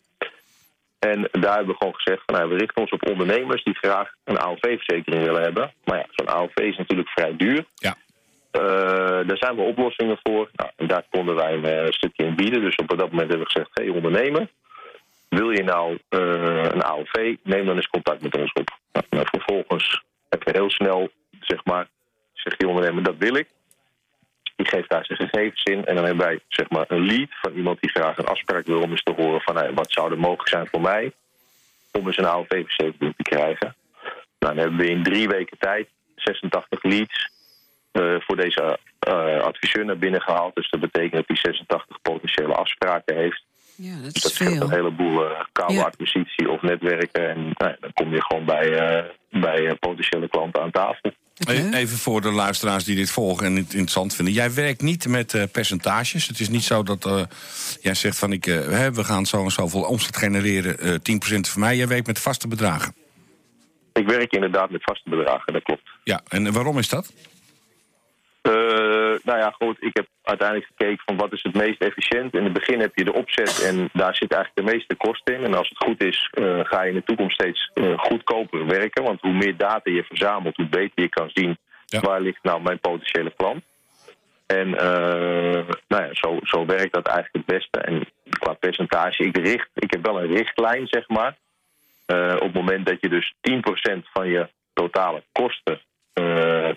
En daar hebben we gewoon gezegd van nou, we richten ons op ondernemers die graag een AOV-verzekering willen hebben. Maar ja, zo'n AOV is natuurlijk vrij duur. Ja. Eh, daar zijn we oplossingen voor. Nou, en daar konden wij een eh, stukje in bieden. Dus op dat moment hebben we gezegd, hey ondernemer, wil je nou eh, een AOV, neem dan eens contact met ons op. Nou, nou, vervolgens heb je heel snel, zeg maar, zegt die ondernemer, dat wil ik. Die geeft daar zijn gegevens in. En dan hebben wij zeg maar, een lead van iemand die graag een afspraak wil om eens te horen van nou, wat zou er mogelijk zijn voor mij om eens een AOV-verzekering te krijgen. Nou, dan hebben we in drie weken tijd 86 leads eh, voor deze eh, adviseur naar binnen gehaald. Dus dat betekent dat hij 86 potentiële afspraken heeft. Ja, dat Dat is veel. een heleboel eh, koude Ja. acquisitie of netwerken. En nou, dan kom je gewoon bij, bij potentiële klanten aan tafel. Even voor de luisteraars die dit volgen en het interessant vinden. Jij werkt niet met eh, percentages. Het is niet zo dat eh, jij zegt van ik, eh, hè, we gaan zo en zoveel omzet genereren, eh 10% voor mij. Jij werkt met vaste bedragen. Ik werk inderdaad met vaste bedragen, dat klopt. Ja, en waarom is dat? Nou ja, goed, ik heb uiteindelijk gekeken van wat is het meest efficiënt. In het begin heb je de opzet en daar zit eigenlijk de meeste kosten in. En als het goed is, eh, ga je in de toekomst steeds eh, goedkoper werken. Want hoe meer data je verzamelt, hoe beter je kan zien Ja. waar ligt nou mijn potentiële klant. En eh, nou ja, zo, zo werkt dat eigenlijk het beste. En qua percentage, ik, richt, ik heb wel een richtlijn, zeg maar. Op het moment dat je dus 10% van je totale kosten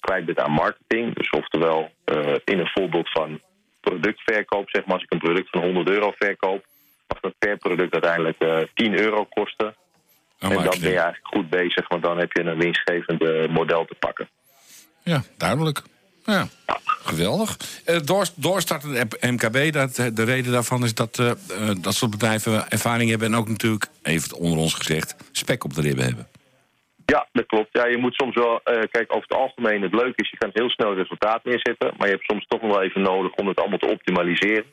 kwijt bent aan marketing. Dus oftewel eh, in een voorbeeld van productverkoop, zeg maar, als ik een product van 100 euro verkoop, mag dat per product uiteindelijk eh 10 euro kosten. Oh, en dan ben je eigenlijk goed bezig, want dan heb je een winstgevend eh, model te pakken. Ja, duidelijk. Ja, geweldig. Eh, door, doorstarten MKB, dat, eh, de reden daarvan is dat eh, eh, dat soort bedrijven ervaring hebben... en ook natuurlijk, even onder ons gezegd, spek op de ribben hebben. Ja, dat klopt. Ja, je moet soms wel, eh kijk, over het algemeen, het leuke is, je kan heel snel resultaat neerzetten, maar je hebt soms toch nog wel even nodig om het allemaal te optimaliseren.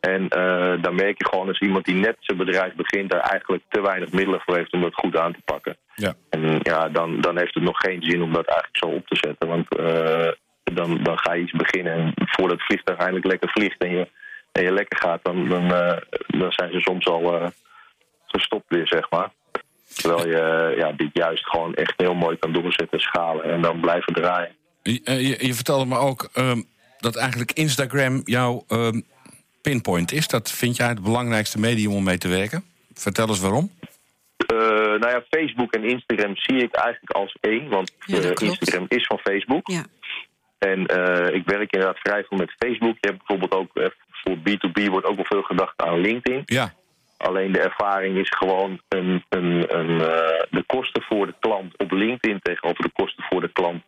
En eh dan merk je gewoon als iemand die net zijn bedrijf begint, daar eigenlijk te weinig middelen voor heeft om dat goed aan te pakken. Ja. En ja, dan, dan heeft het nog geen zin om dat eigenlijk zo op te zetten. Want eh, dan, dan ga je iets beginnen en voordat het vliegtuig eindelijk lekker vliegt en je, en je lekker gaat, dan, dan, dan zijn ze soms al gestopt weer, zeg maar. Terwijl je eh, ja, dit juist gewoon echt heel mooi kan doorzetten, schalen en dan blijven draaien. Je, eh, je, je vertelde me ook ehm, dat eigenlijk Instagram jouw ehm, pinpoint is. Dat vind jij het belangrijkste medium om mee te werken? Vertel eens waarom. Eh, nou ja, Facebook en Instagram zie ik eigenlijk als één. Want Ja, eh. Instagram is van Facebook. Ja. En eh, ik werk inderdaad vrij veel met Facebook. Je hebt bijvoorbeeld ook voor B2B wordt ook wel veel gedacht aan LinkedIn. Ja, Alleen de ervaring is gewoon een, een, een, eh, de kosten voor de klant op LinkedIn tegenover de kosten voor de klant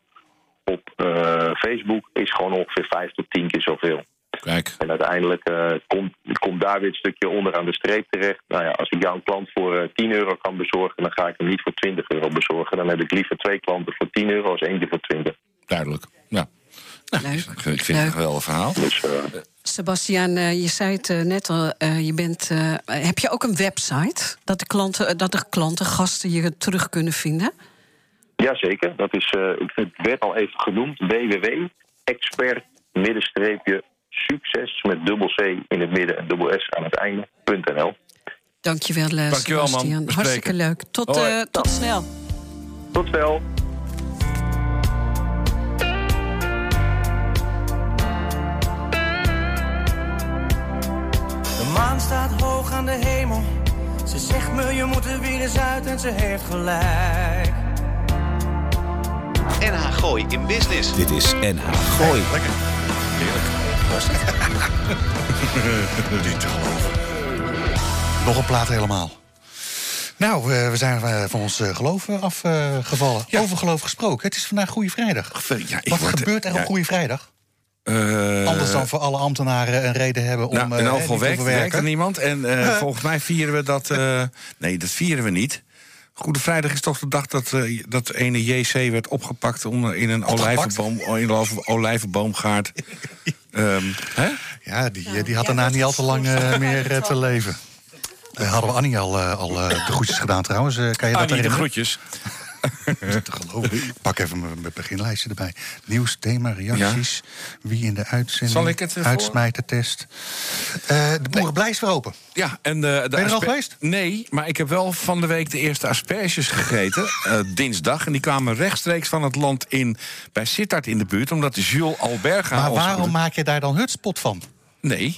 op eh, Facebook is gewoon ongeveer vijf tot tien keer zoveel. kijk. En uiteindelijk eh, komt, komt daar weer een stukje onder aan de streep terecht. Nou ja, als ik jou een klant voor eh, 10 euro kan bezorgen, dan ga ik hem niet voor 20 euro bezorgen. Dan heb ik liever twee klanten voor 10 euro als eentje voor 20. Duidelijk. Ja. Nou, Leuk. Ik vind het een Leuk. geweldig verhaal. Dus eh, Sebastiaan, eh, je zei het eh, net al, eh, je bent, eh, heb je ook een website dat de klanten, dat de klanten, gasten je terug kunnen vinden? jazeker, dat is, eh, het werd al even genoemd, www.expert-succes met dubbel C in het midden en dubbel S aan het einde.nl. Dankjewel, Dankjewel, man. Sebastiaan. We Hartstikke leuk. Tot, eh, tot snel. Tot snel! Maan staat hoog aan de hemel. Ze zegt me je moet er weer eens uit en ze heeft gelijk. NH Gooi in Business. Dit is NH Gooi. Lekker. Niet te geloven. Nog een plaat helemaal. Nou, eh, we zijn eh, van ons eh, geloof eh, afgevallen. Ja. Over geloof gesproken. Het is vandaag Goede Vrijdag. Ja, Wat word- gebeurt er ja, op Goede Vrijdag? Eh, Anders dan voor alle ambtenaren een reden hebben om Nou, eh, in hè, elk geval werkt, werkt er niemand. En eh, volgens mij vieren we dat... eh, nee, dat vieren we niet. Goede Vrijdag is toch de dag dat, eh, dat ene JC werd opgepakt... Om, in een olijvenboom, in een olijvenboomgaard. Ehm, hè? Ja, die, eh, die had daarna niet al te lang eh, meer eh, te leven. Eh, hadden we Annie al, eh, al eh, de groetjes gedaan trouwens. Eh, kan je dat Annie, de groetjes. Te geloven. Ik pak even mijn, beginlijstje erbij. Nieuws, thema, reacties. Wie in de uitzending. Zal ik het, eh, Uitsmijtertest. Eh de boerenblij is weer open. Ja, en de, de Ben je er al geweest? Nee, maar ik heb wel van de week de eerste asperges gegeten. eh, dinsdag. En die kwamen rechtstreeks van het land in bij Sittard in de buurt. Omdat Jules Alberga... Maar waarom maak je daar dan hutspot van? Nee.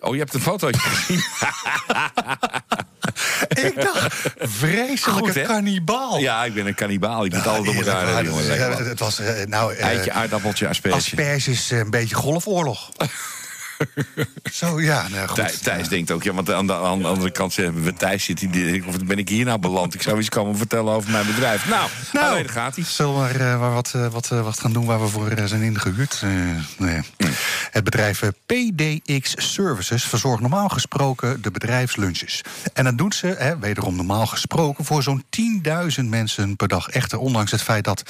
Oh, je hebt een fotootje gezien. Ik dacht, vreselijke kannibaal. Ja, ik ben een kannibaal. Ik moet alles door elkaar jongen. het- was, eh, nou... eh, Eitje, aardappeltje, asperge. asperge is eh, een beetje golfoorlog. Zo, ja, nou goed. Thij- Thijs denkt ook, ja, want aan de, aan de andere kant hebben we Thijs zit. Die- of ben ik hier nou beland? Ik zou iets komen vertellen over mijn bedrijf. Nou, nou nee, daar gaat hij. Zullen we maar, eh, maar wat, eh, wat, eh, wat gaan doen waar we voor zijn ingehuurd? Eh, nee. Het bedrijf PDX Services verzorgt normaal gesproken de bedrijfslunches. En dat doet ze, hè, wederom normaal gesproken, voor zo'n 10.000 mensen per dag. Echter, ondanks het feit dat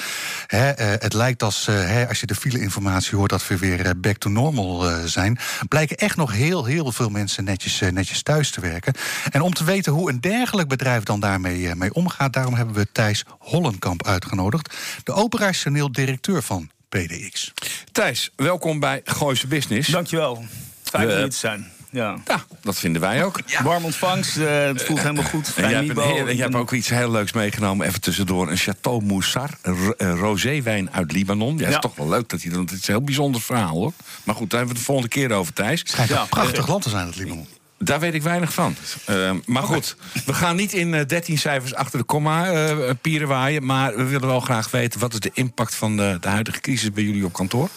hè, het lijkt als, hè, als je de file-informatie hoort, dat we weer back to normal zijn, blijken echt nog heel, heel veel mensen netjes, eh, netjes thuis te werken. En om te weten hoe een dergelijk bedrijf dan daarmee eh, mee omgaat, daarom hebben we Thijs Hollenkamp uitgenodigd, de operationeel directeur van PDX. Thijs, welkom bij Gooise Business. Dankjewel. Fijn om hier te zijn. Ja. Ja, dat vinden wij ook. Warm ontvangst, eh, het voelt helemaal goed. En Fijn jij hebt, een en jij hebt ook iets heel leuks meegenomen. Even tussendoor. Een Chateau Moussar. Een ro- een roséwijn uit Libanon. Ja, Ja. is toch wel leuk dat hij dan. Het is een heel bijzonder verhaal hoor. Maar goed, daar hebben we het de volgende keer over, Thijs. Schijnt Ja, een prachtig land te zijn, het Libanon. Daar weet ik weinig van. Eh, maar goed, we gaan niet in eh, 13 cijfers achter de komma eh pieren waaien. Maar we willen wel graag weten... wat is de impact van de, de huidige crisis bij jullie op kantoor?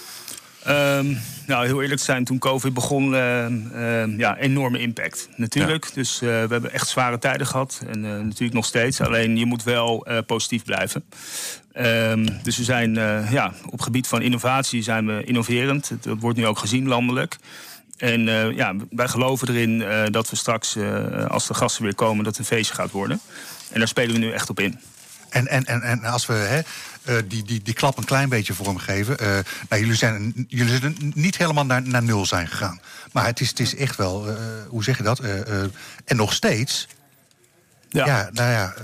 Ehm, nou, heel eerlijk zijn, toen COVID begon, eh, ja, enorme impact. Natuurlijk. Dus eh, we hebben echt zware tijden gehad. En natuurlijk nog steeds. Alleen je moet wel positief blijven. Ehm, dus we zijn ja, op gebied van innovatie zijn we innoverend. Dat wordt nu ook gezien landelijk. En ja, wij geloven erin dat we straks, als de gasten weer komen, dat het een feestje gaat worden. En daar spelen we nu echt op in. En, en, en, en als we hè, eh, die, die, die klap een klein beetje vormgeven. eh nou, jullie, zijn, jullie zijn niet helemaal naar, naar nul zijn gegaan. Maar het is, het is echt wel, eh, hoe zeg je dat? Eh, eh, en nog steeds. Ja, nou ja.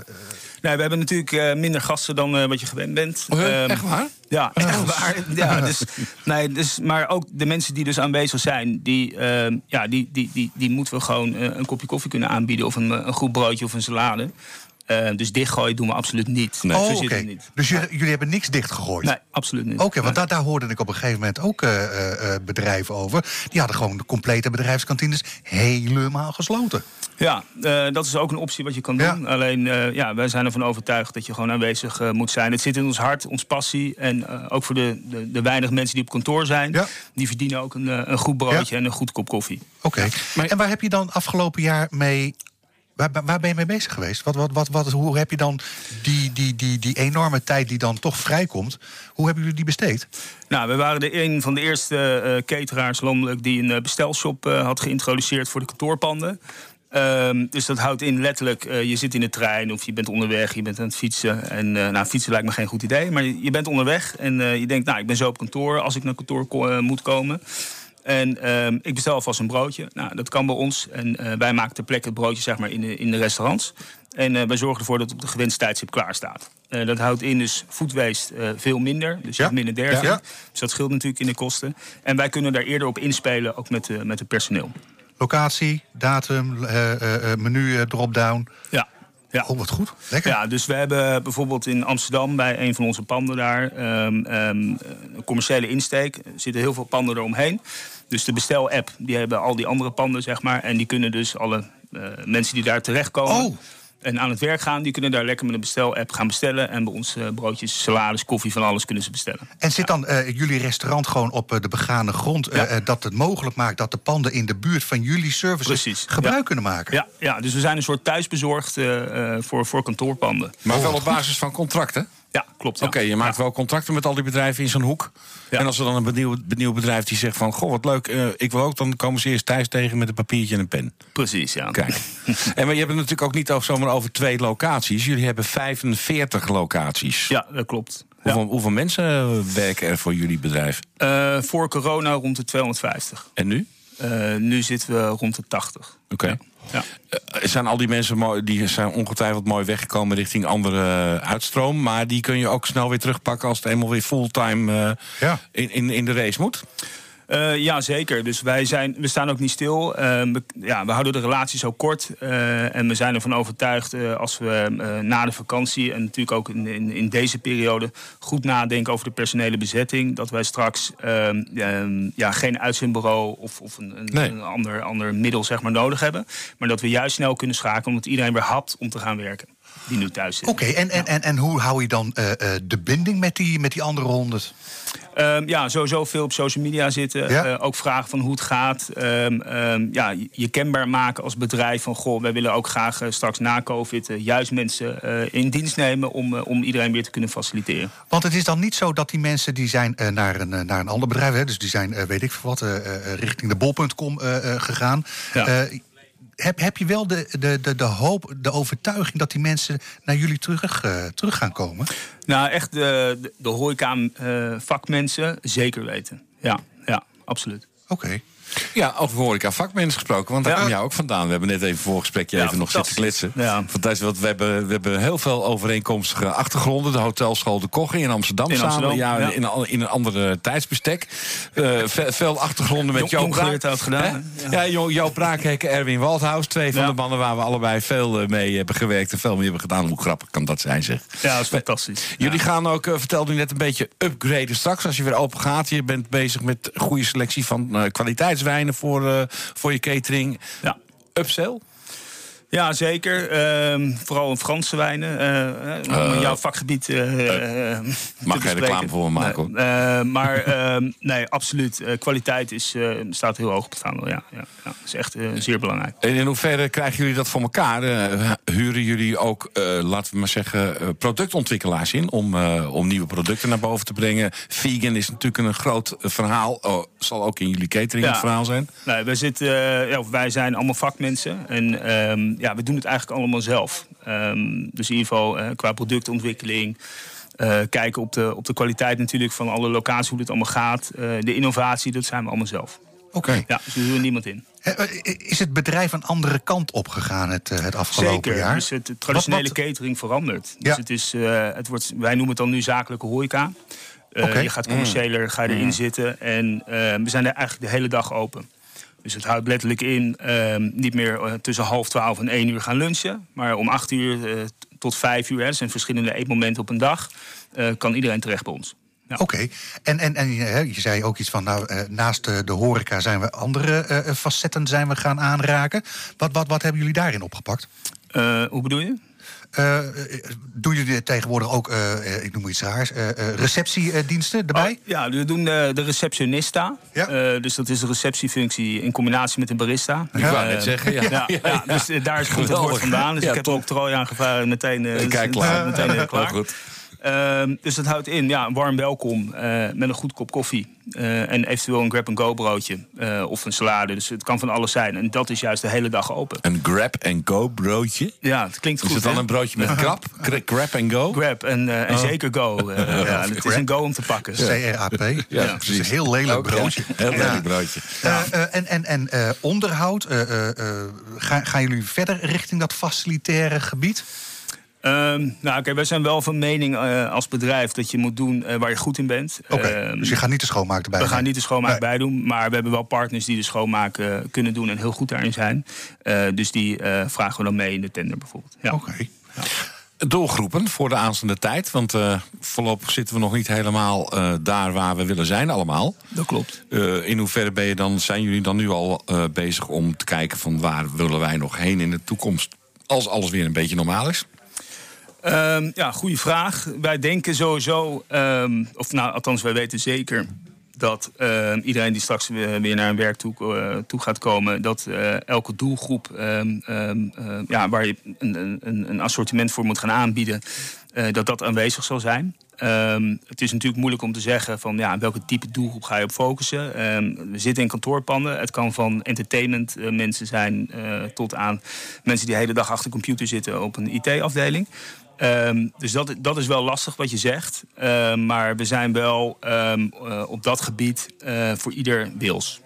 Nee, we hebben natuurlijk eh, minder gasten dan eh, wat je gewend bent. Oh? Ehm, Echt waar? Ja, echt waar. Ja, dus, nee, dus, maar ook de mensen die dus aanwezig zijn, die, ehm, ja, die, die, die, die moeten we gewoon een kopje koffie kunnen aanbieden. Of een, een goed broodje of een salade. Eh, dus dichtgooien doen we absoluut niet. Nee. oh, niet. Dus jullie, jullie hebben niks dichtgegooid? Nee, absoluut niet. Oké, want Nee. daar, daar hoorde ik op een gegeven moment ook eh, eh, eh, bedrijven over. Die hadden gewoon de complete bedrijfskantines helemaal gesloten. Ja, eh, dat is ook een optie wat je kan Ja. doen. Alleen, eh, ja, wij zijn ervan overtuigd dat je gewoon aanwezig moet zijn. Het zit in ons hart, ons passie. En eh, ook voor de, de, de weinig mensen die op kantoor zijn. Ja. Die verdienen ook een, een goed broodje en een goed kop koffie. Oké. Maar- En waar heb je dan afgelopen jaar mee. Waar, waar ben je mee bezig geweest? Wat, wat, wat, wat, hoe heb je dan die, die, die, die enorme tijd die dan toch vrijkomt, hoe hebben jullie die besteed? Nou, we waren de een van de eerste eh, cateraars landelijk die een eh, bestelshop eh, had geïntroduceerd voor de kantoorpanden. Ehm, dus dat houdt in letterlijk, je zit in de trein of je bent onderweg, je bent aan het fietsen. En nou, fietsen lijkt me geen goed idee, maar je, bent onderweg en je denkt, nou, ik ben zo op kantoor als ik naar kantoor moet komen. En ehm, ik bestel alvast een broodje. Nou, dat kan bij ons. En eh, wij maken ter plekke het broodje zeg maar, in, de, in de restaurants. En eh, wij zorgen ervoor dat het op de gewenste tijdstip klaar staat. Eh, dat houdt in dus eh, veel minder. Dus Ja. minder derging. Ja. Dus dat scheelt natuurlijk in de kosten. En wij kunnen daar eerder op inspelen, ook met, met het personeel. Locatie, datum, menu, drop-down. Ja. Ja. Oh, wat goed. Lekker. Ja, dus we hebben bijvoorbeeld in Amsterdam bij een van onze panden daar ehm, ehm, een commerciële insteek. Er zitten heel veel panden eromheen. Dus de bestel-app, die hebben al die andere panden, zeg maar. En die kunnen dus alle eh, mensen die daar terechtkomen. Oh. En aan het werk gaan, die kunnen daar lekker met een bestel-app gaan bestellen. En bij ons eh, broodjes, salades, koffie, van alles kunnen ze bestellen. En zit dan eh, jullie restaurant gewoon op eh, de begane grond... Ja. dat het mogelijk maakt dat de panden in de buurt van jullie services... Precies, gebruik ja. kunnen maken? Ja, ja, dus we zijn een soort thuisbezorgd eh, eh, voor, voor kantoorpanden. Maar wel op basis van contracten? Ja, klopt. ja. Oké, je maakt wel contracten met al die bedrijven in zo'n hoek. Ja. En als er dan een benieuwd, benieuwd bedrijf die zegt van... goh, wat leuk, eh, ik wil ook, dan komen ze eerst thuis tegen met een papiertje en een pen. Precies, ja. Kijk. en maar je hebt het natuurlijk ook niet over, zomaar over twee locaties. Jullie hebben 45 locaties. Ja, dat klopt. Ja. Hoeveel, hoeveel mensen eh, werken er voor jullie bedrijf? Eh, voor corona rond de 250. En nu? Eh, nu zitten we rond de 80. Oké. Ja. Eh, zijn al die mensen mooi, die zijn ongetwijfeld mooi weggekomen richting andere eh, uitstroom. Maar die kun je ook snel weer terugpakken als het eenmaal weer fulltime eh, Ja. in, in, in de race moet. Eh, ja, zeker. Dus wij zijn, we staan ook niet stil. Eh, we, ja, we houden de relatie zo kort. eh, en we zijn ervan overtuigd als we na de vakantie... en natuurlijk ook in, in, in deze periode... goed nadenken over de personele bezetting... dat wij straks ehm, ehm, ja, geen uitzendbureau... of, of een, een, Nee. een ander, ander middel zeg maar, nodig hebben. Maar dat we juist snel kunnen schakelen... omdat iedereen weer hapt om te gaan werken. Die nu thuis zit. Oké, en, en, en, en hoe hou je dan eh, eh, de binding met die, met die andere honderd? Ehm, ja, sowieso veel op social media zitten. Ja. Eh, ook vragen van hoe het gaat. Ehm, ehm, ja, je- kenbaar maken als bedrijf van... goh, wij willen ook graag straks na COVID... juist mensen in dienst nemen om, om iedereen weer te kunnen faciliteren. Want het is dan niet zo dat die mensen die zijn naar, een, naar een ander bedrijf... Hè, dus die zijn, weet ik veel wat, richting de bol.com gegaan... Ja. Eh, heb, heb je wel de, de, de, de hoop, de overtuiging dat die mensen naar jullie terug, eh, terug gaan komen? Nou, echt de, de, de horeca-vakmensen zeker weten. Ja, ja, absoluut. Oké. Ja, over horeca vakmensen gesproken, want daar Ja. kom jij ook vandaan. We hebben net even voor gesprekje Ja, even nog zitten kletsen. Ja. Fantastisch, want we hebben, we hebben heel veel overeenkomstige achtergronden. De hotelschool De Kochen in Amsterdam In samen. Ja, ja. In, een- in een andere tijdsbestek. Eh, ve- veel achtergronden met Joop Braak. had gedaan, Hè? Ja, Jo- Joop Braakhekken, Erwin Waldhaus. Twee van de mannen waar we allebei veel eh, mee hebben gewerkt en veel mee hebben gedaan. Hoe grappig kan dat zijn, zeg. Ja, dat is fantastisch. Jullie gaan ook, eh, vertelde u net, een beetje upgraden straks. Als je weer open gaat. Je bent bezig met goede selectie van eh, kwaliteitswijnen voor, eh, voor je catering. Ja. Upsell? Ja, zeker. Ehm, vooral in Franse wijnen. om in jouw vakgebied mag geen reclame voor me maken, maar ehm, nee, absoluut. Kwaliteit is, staat heel hoog op het vaandel. Ja, ja, ja. Dat is echt zeer belangrijk. En in hoeverre krijgen jullie dat voor elkaar? Huren jullie ook, laten we maar zeggen, productontwikkelaars in... Om, om nieuwe producten naar boven te brengen? Vegan is natuurlijk een groot verhaal. Oh, zal ook in jullie catering Ja. het verhaal zijn? Nee, wij, zitten, ja, wij zijn allemaal vakmensen. En ehm, ja, we doen het eigenlijk allemaal zelf. Ehm, dus in ieder geval eh, qua productontwikkeling. eh, kijken op de, op de kwaliteit natuurlijk van alle locaties, hoe het allemaal gaat. Eh, de innovatie, dat zijn we allemaal zelf. Oké. Ja, dus we huren niemand in. Is het bedrijf een andere kant opgegaan het, het afgelopen Zeker, jaar? dus het, het traditionele Wat- wat- catering verandert. Ja. Dus het is, het wordt, wij noemen het dan nu zakelijke horeca. Oké. Je gaat commerciëler, ga je erin zitten. En we zijn er eigenlijk de hele dag open. Dus het houdt letterlijk in ehm, niet meer eh, tussen half twaalf en één uur gaan lunchen. Maar om acht uur eh, tot vijf uur, hè, er zijn verschillende eetmomenten op een dag... eh, kan iedereen terecht bij ons. Ja. Oké, en, en, je zei ook iets van, nou, naast de, horeca zijn we andere facetten zijn we gaan aanraken. Wat, wat, wat hebben jullie daarin opgepakt? Hoe bedoel je? Eh, eh, doen jullie tegenwoordig ook, eh, eh, ik noem iets raars, eh, eh, receptiediensten erbij? Oh, ja, we doen de, de receptionista. Ja. Eh, dus dat is de receptiefunctie in combinatie met een barista. Ik wou net zeggen, ja. Ja, ja, dus daar komt het Geweldig. woord vandaan. Dus Ja, ik heb top. ook octrooi aangevraagd en meteen, Kijk, dus- klaar. meteen klaar. Heel goed. Ehm, dus dat houdt in, ja, een warm welkom eh, met een goed kop koffie. eh, en eventueel een grab-and-go broodje eh, of een salade. Dus het kan van alles zijn. En dat is juist de hele dag open. Een grab-and-go broodje? Ja, het klinkt Is goed, het dan hè? een broodje met grab? Gra- Grab-and-go? Grab en, eh, en zeker go. ja, het is een go om te pakken. CRAP. Ja, Het is een heel lelijk broodje. Heel Ja. lelijk broodje. Eh, eh, en en, en eh, onderhoud, eh, eh, eh, gaan, gaan jullie verder richting dat facilitaire gebied? Ehm, nou, kijk, wij zijn wel van mening eh, als bedrijf dat je moet doen eh, waar je goed in bent. Oké, Ehm, dus je gaat niet de schoonmaak erbij we gaan niet de schoonmaak Nee. bij doen, maar we hebben wel partners die de schoonmaak eh, kunnen doen en heel goed daarin zijn. Eh, dus die eh, vragen we dan mee in de tender bijvoorbeeld. Ja. Oké. Doelgroepen voor de aanstaande tijd. Want eh, voorlopig zitten we nog niet helemaal eh, daar waar we willen zijn allemaal. Dat klopt. Eh, in hoeverre ben je dan, zijn jullie dan nu al eh, bezig om te kijken van waar willen wij nog heen in de toekomst? als alles weer een beetje normaal is? Ehm, ja, goede vraag. Wij denken sowieso, ehm, of nou, althans, wij weten zeker dat ehm, iedereen die straks weer, naar een werk toe, eh, toe gaat komen, dat eh, elke doelgroep ja, waar je een, een, een assortiment voor moet gaan aanbieden, eh, dat dat aanwezig zal zijn. Het is natuurlijk moeilijk om te zeggen van ja, welke type doelgroep ga je op focussen. We zitten in kantoorpanden. Het kan van entertainment mensen zijn tot aan mensen die de hele dag achter de computer zitten op een IT-afdeling. Ehm, dus dat, dat is wel lastig wat je zegt. Ehm, maar we zijn wel ehm, eh, op dat gebied eh, voor ieder wils.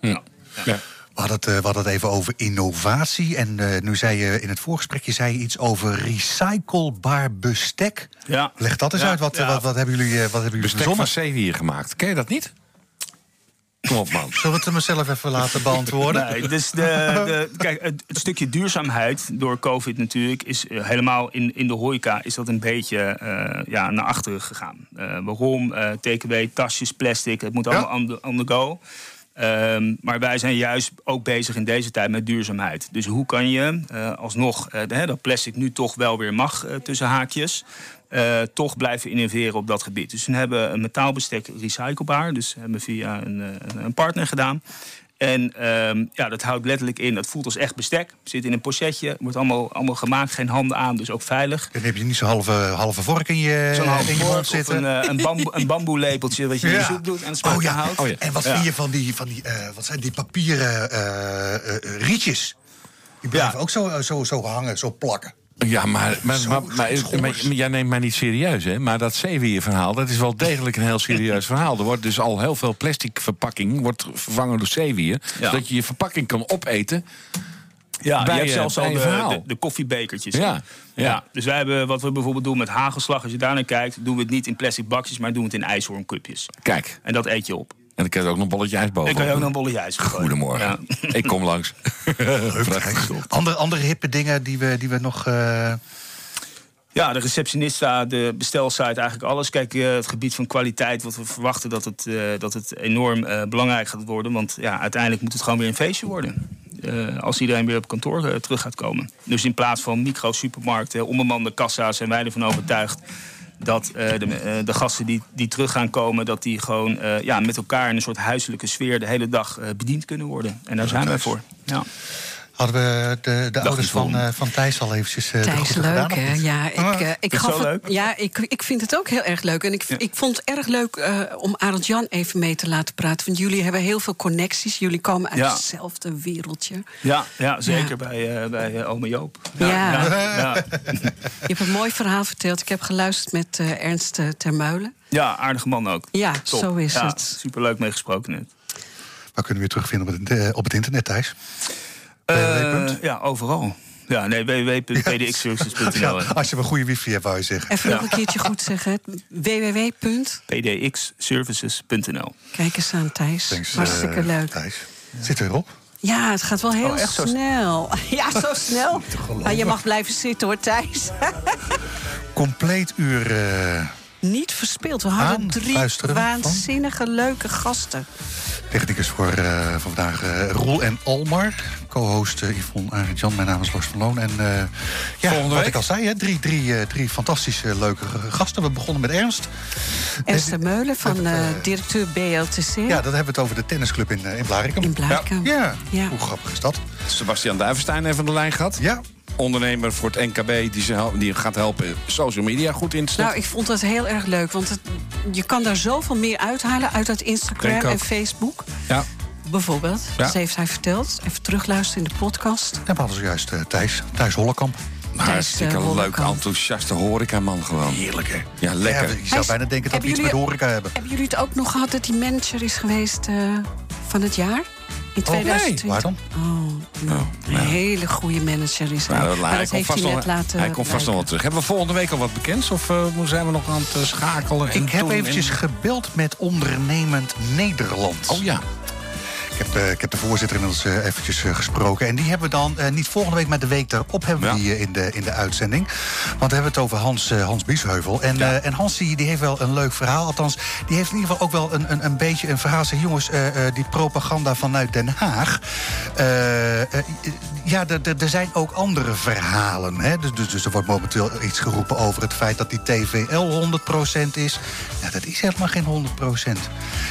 Ja. We hadden, het, eh, we hadden het even over innovatie. En eh, nu zei je in het voorgesprekje zei je iets over recyclebaar bestek. Ja. Leg dat eens Ja, uit. Wat, ja. wat, wat hebben jullie, eh, wat hebben jullie Bestek verzonnen? van zeewier gemaakt. Ken je dat niet? Kom op, man. Zullen we het mezelf even laten beantwoorden? Nee, dus de, de, kijk, het, het stukje duurzaamheid door COVID natuurlijk is eh, helemaal in, in de horeca is dat een beetje eh, ja, naar achteren gegaan. Eh, waarom? Eh TKW, tasjes, plastic, het moet allemaal on, the, on the go. Ehm, maar wij zijn juist ook bezig in deze tijd met duurzaamheid. Dus hoe kan je eh, alsnog eh, dat plastic nu toch wel weer mag eh, tussen haakjes. toch blijven innoveren op dat gebied. Dus we hebben een metaalbestek recyclebaar. Dus hebben we via een- een partner gedaan. En ehm, ja, dat houdt letterlijk in, dat voelt als echt bestek. Zit in een pochetje, wordt allemaal, allemaal gemaakt, geen handen aan, dus ook veilig. Dan heb je niet zo'n halve, halve vork in je, Zo'n halve in je mond vork zitten. een, eh, een, bamboe, een bamboelepeltje wat je in je Ja. soep doet en Oh ja. houdt. Oh ja. En wat Ja. vind je van die, van die eh, wat zijn die papieren eh, eh, eh, rietjes? Die blijven Ja. ook zo, zo, zo hangen, zo plakken. Ja, maar, maar, maar, jij neemt mij niet serieus, hè? Maar dat zeewierverhaal, dat is wel degelijk een heel serieus verhaal. Er wordt dus al heel veel plastic verpakking wordt vervangen door zeewier. Ja. Zodat je je verpakking kan opeten. Ja, bij je hebt zelfs al de, verhaal. de, de koffiebekertjes. Ja, ja. Dus wij hebben wat we bijvoorbeeld doen met hagelslag. Als je daar naar kijkt, doen we het niet in plastic bakjes, maar doen we het in ijshoorncupjes. Kijk, En dat eet je op. en dan krijg je ook nog een bolletje ijs boven. En kan je ook nog een bolletje ijs gooien. Goedemorgen. Ja. Ik kom langs. Andere, andere hippe dingen die we, die we nog... eh, Ja, de receptionista, de bestelsite, eigenlijk alles. Kijk, eh, het gebied van kwaliteit, wat we verwachten dat het, eh, dat het enorm eh, belangrijk gaat worden. Want ja, uiteindelijk moet het gewoon weer een feestje worden. Eh, als iedereen weer op kantoor terug gaat komen. Dus in plaats van micro-supermarkten, onbemande kassa's, zijn wij ervan overtuigd dat eh, de, eh, de gasten die, die terug gaan komen, dat die gewoon eh, ja, met elkaar in een soort huiselijke sfeer de hele dag bediend kunnen worden. En daar zijn wij voor. Ja. Hadden we de, de ouders van, eh, van Thijs al eventjes eh, de Thijs, groeten gedaan? leuk hè? Ja, ik, Ah. eh, ik, gaf zo het- leuk? ja ik, ik vind het ook heel erg leuk. En ik, ik vond het erg leuk eh, om Arend Jan even mee te laten praten. Want jullie hebben heel veel connecties. Jullie komen uit Ja. hetzelfde wereldje. Ja, ja, zeker Ja. bij, eh bij ome Joop. Ja. ja. Je hebt een mooi verhaal verteld. Ik heb geluisterd met eh, Ernst Termeulen. Ja, aardige man ook. Ja, Top. zo is Ja, het. Superleuk meegesproken net. Waar kunnen we je terugvinden op het, op het internet, Thijs? Eh, ja, overal. Ja, nee, www.pdxservices.nl. Ja, als je een goede wifi hebt, wou je zeggen. Even nog een keertje goed zeggen. www. pdxservices.nl. Kijk eens aan, Thijs. Thanks, Hartstikke eh, leuk. Thijs. Zit erop? Ja, het gaat wel heel Oh, echt zo snel. Ja, zo snel. Maar je mag blijven zitten hoor, Thijs. Compleet uur. eh, Niet verspeeld. We hadden drie van? waanzinnige leuke gasten. Technicus voor, eh, voor vandaag eh, Roel en Almar. Co-host uh, Yvonne Arend-Jan. Mijn naam is Lars van Loon. En eh, ja, Volgende wat week? ik al zei, hè, drie, drie, eh, drie fantastische leuke gasten. We begonnen met Ernst. Esther Meulen van eh, eh, directeur BLTC Ja, dan hebben we het over de tennisclub in, eh, in Blarikum. in Blarikum. Ja, Ja. hoe grappig is dat? Sebastian Duivenstein even aan de lijn gehad. Ja, Ondernemer voor het NKB die, ze die gaat helpen social media goed in te zetten. Nou, ik vond dat heel erg leuk. Want het, je kan daar zoveel meer uithalen uit dat Instagram en Facebook. ja. Bijvoorbeeld. Ja. Dat heeft hij verteld. Even terugluisteren in de podcast. en we hadden zojuist eh, Thijs. Thijs Hollekamp. Hartstikke eh, leuk, enthousiaste horecaman gewoon. Heerlijk, hè? Ja, lekker. je zou Hij is- bijna denken dat we iets met jullie- horeca hebben. Hebben jullie het ook nog gehad dat hij manager is geweest eh, van het jaar? In 2020? Waar dan? Oh, nou, een hele goede manager is hij. Nou, dat- maar hij komt heeft vast hij nog- laten Hij komt vast nog wel terug. Hebben we volgende week al wat bekends? Of eh, zijn we nog aan het schakelen? en Ik heb eventjes en- gebeld met Ondernemend Nederland. Oh ja. Ik heb, eh, ik heb de voorzitter inmiddels eh, eventjes eh, gesproken. En die hebben we dan niet volgende week, maar de week daarop hebben we Ja. die in, de, in de uitzending. Want we hebben het over Hans, Hans Biesheuvel. En, Ja. en Hans die, die heeft wel een leuk verhaal. Althans, die heeft in ieder geval ook wel een, een, een beetje een verhaal. Zeg, jongens, die propaganda vanuit Den Haag. ja, er- zijn ook andere verhalen. Hè? Dus, dus, dus er wordt momenteel iets geroepen over het feit dat die TVL 100% is. Ja, dat is helemaal geen 100%.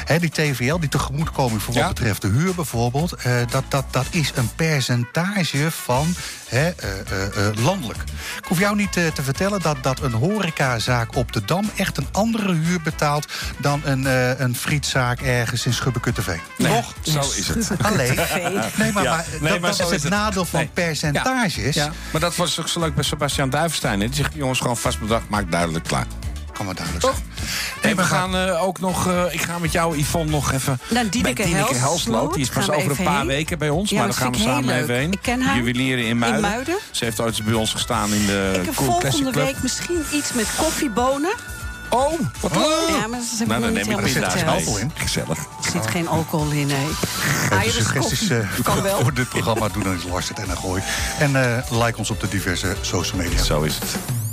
Hè, die TVL, die tegemoetkoming voor wat Ja. betreft de huur bijvoorbeeld... eh, dat, dat, dat is een percentage van hè, eh, eh, landelijk. Ik hoef jou niet eh, te vertellen dat, dat een horecazaak op de Dam... echt een andere huur betaalt dan een, eh, een frietzaak ergens in Schubbekutteveen. Nee, Toch? Zo is het. Alleen, nee, maar, Ja. maar Nee, dat, maar dat zo is het het. nadeel van Nee. percentages. Ja, maar dat was toch zo leuk bij Sebastian Duivenstein. Die zegt, jongens, gewoon vast bedrag, maakt duidelijk klaar. Kan maar duidelijk zijn. En we gaan eh, ook nog, eh, ik ga met jou, Yvonne, nog even Naar Dineke bij Dineke Helsloot. Die is pas over een paar heen. weken bij ons, Ja, maar daar gaan we samen even heen. Ik ken haar. Juwelieren in Muiden. In Muiden. Ze heeft ooit bij ons gestaan in de Ik heb volgende Club. week misschien iets met koffiebonen. Oh, wat leuk! Ja, maar dat heb ik Nou, dan niet neem ik dit daar alcohol in. Gezellig. Er zit geen alcohol in, nee. Even Irish suggesties koffie. kan wel. voor dit programma doen dan is Lars het en dan gooi. En eh, like ons op de diverse social media. Zo is het.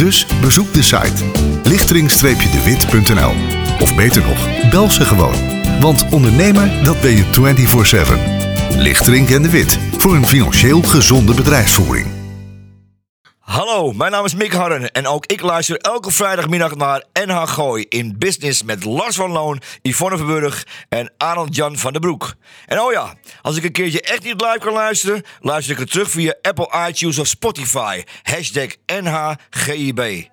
Dus bezoek de site lichtering-dewit.nl. Of beter nog, bel ze gewoon. Want ondernemer, dat ben je 24-7. Lichterink en de Wit, voor een financieel gezonde bedrijfsvoering. Hallo, mijn naam is Mick Harren en ook ik luister elke vrijdagmiddag naar NH Gooi in Business met Lars van Loon, Yvonne Verburg en Arnold Jan van den Broek. En oh ja, als ik een keertje echt niet live kan luisteren, luister ik het terug via Apple iTunes of Spotify. Hashtag NHGIB.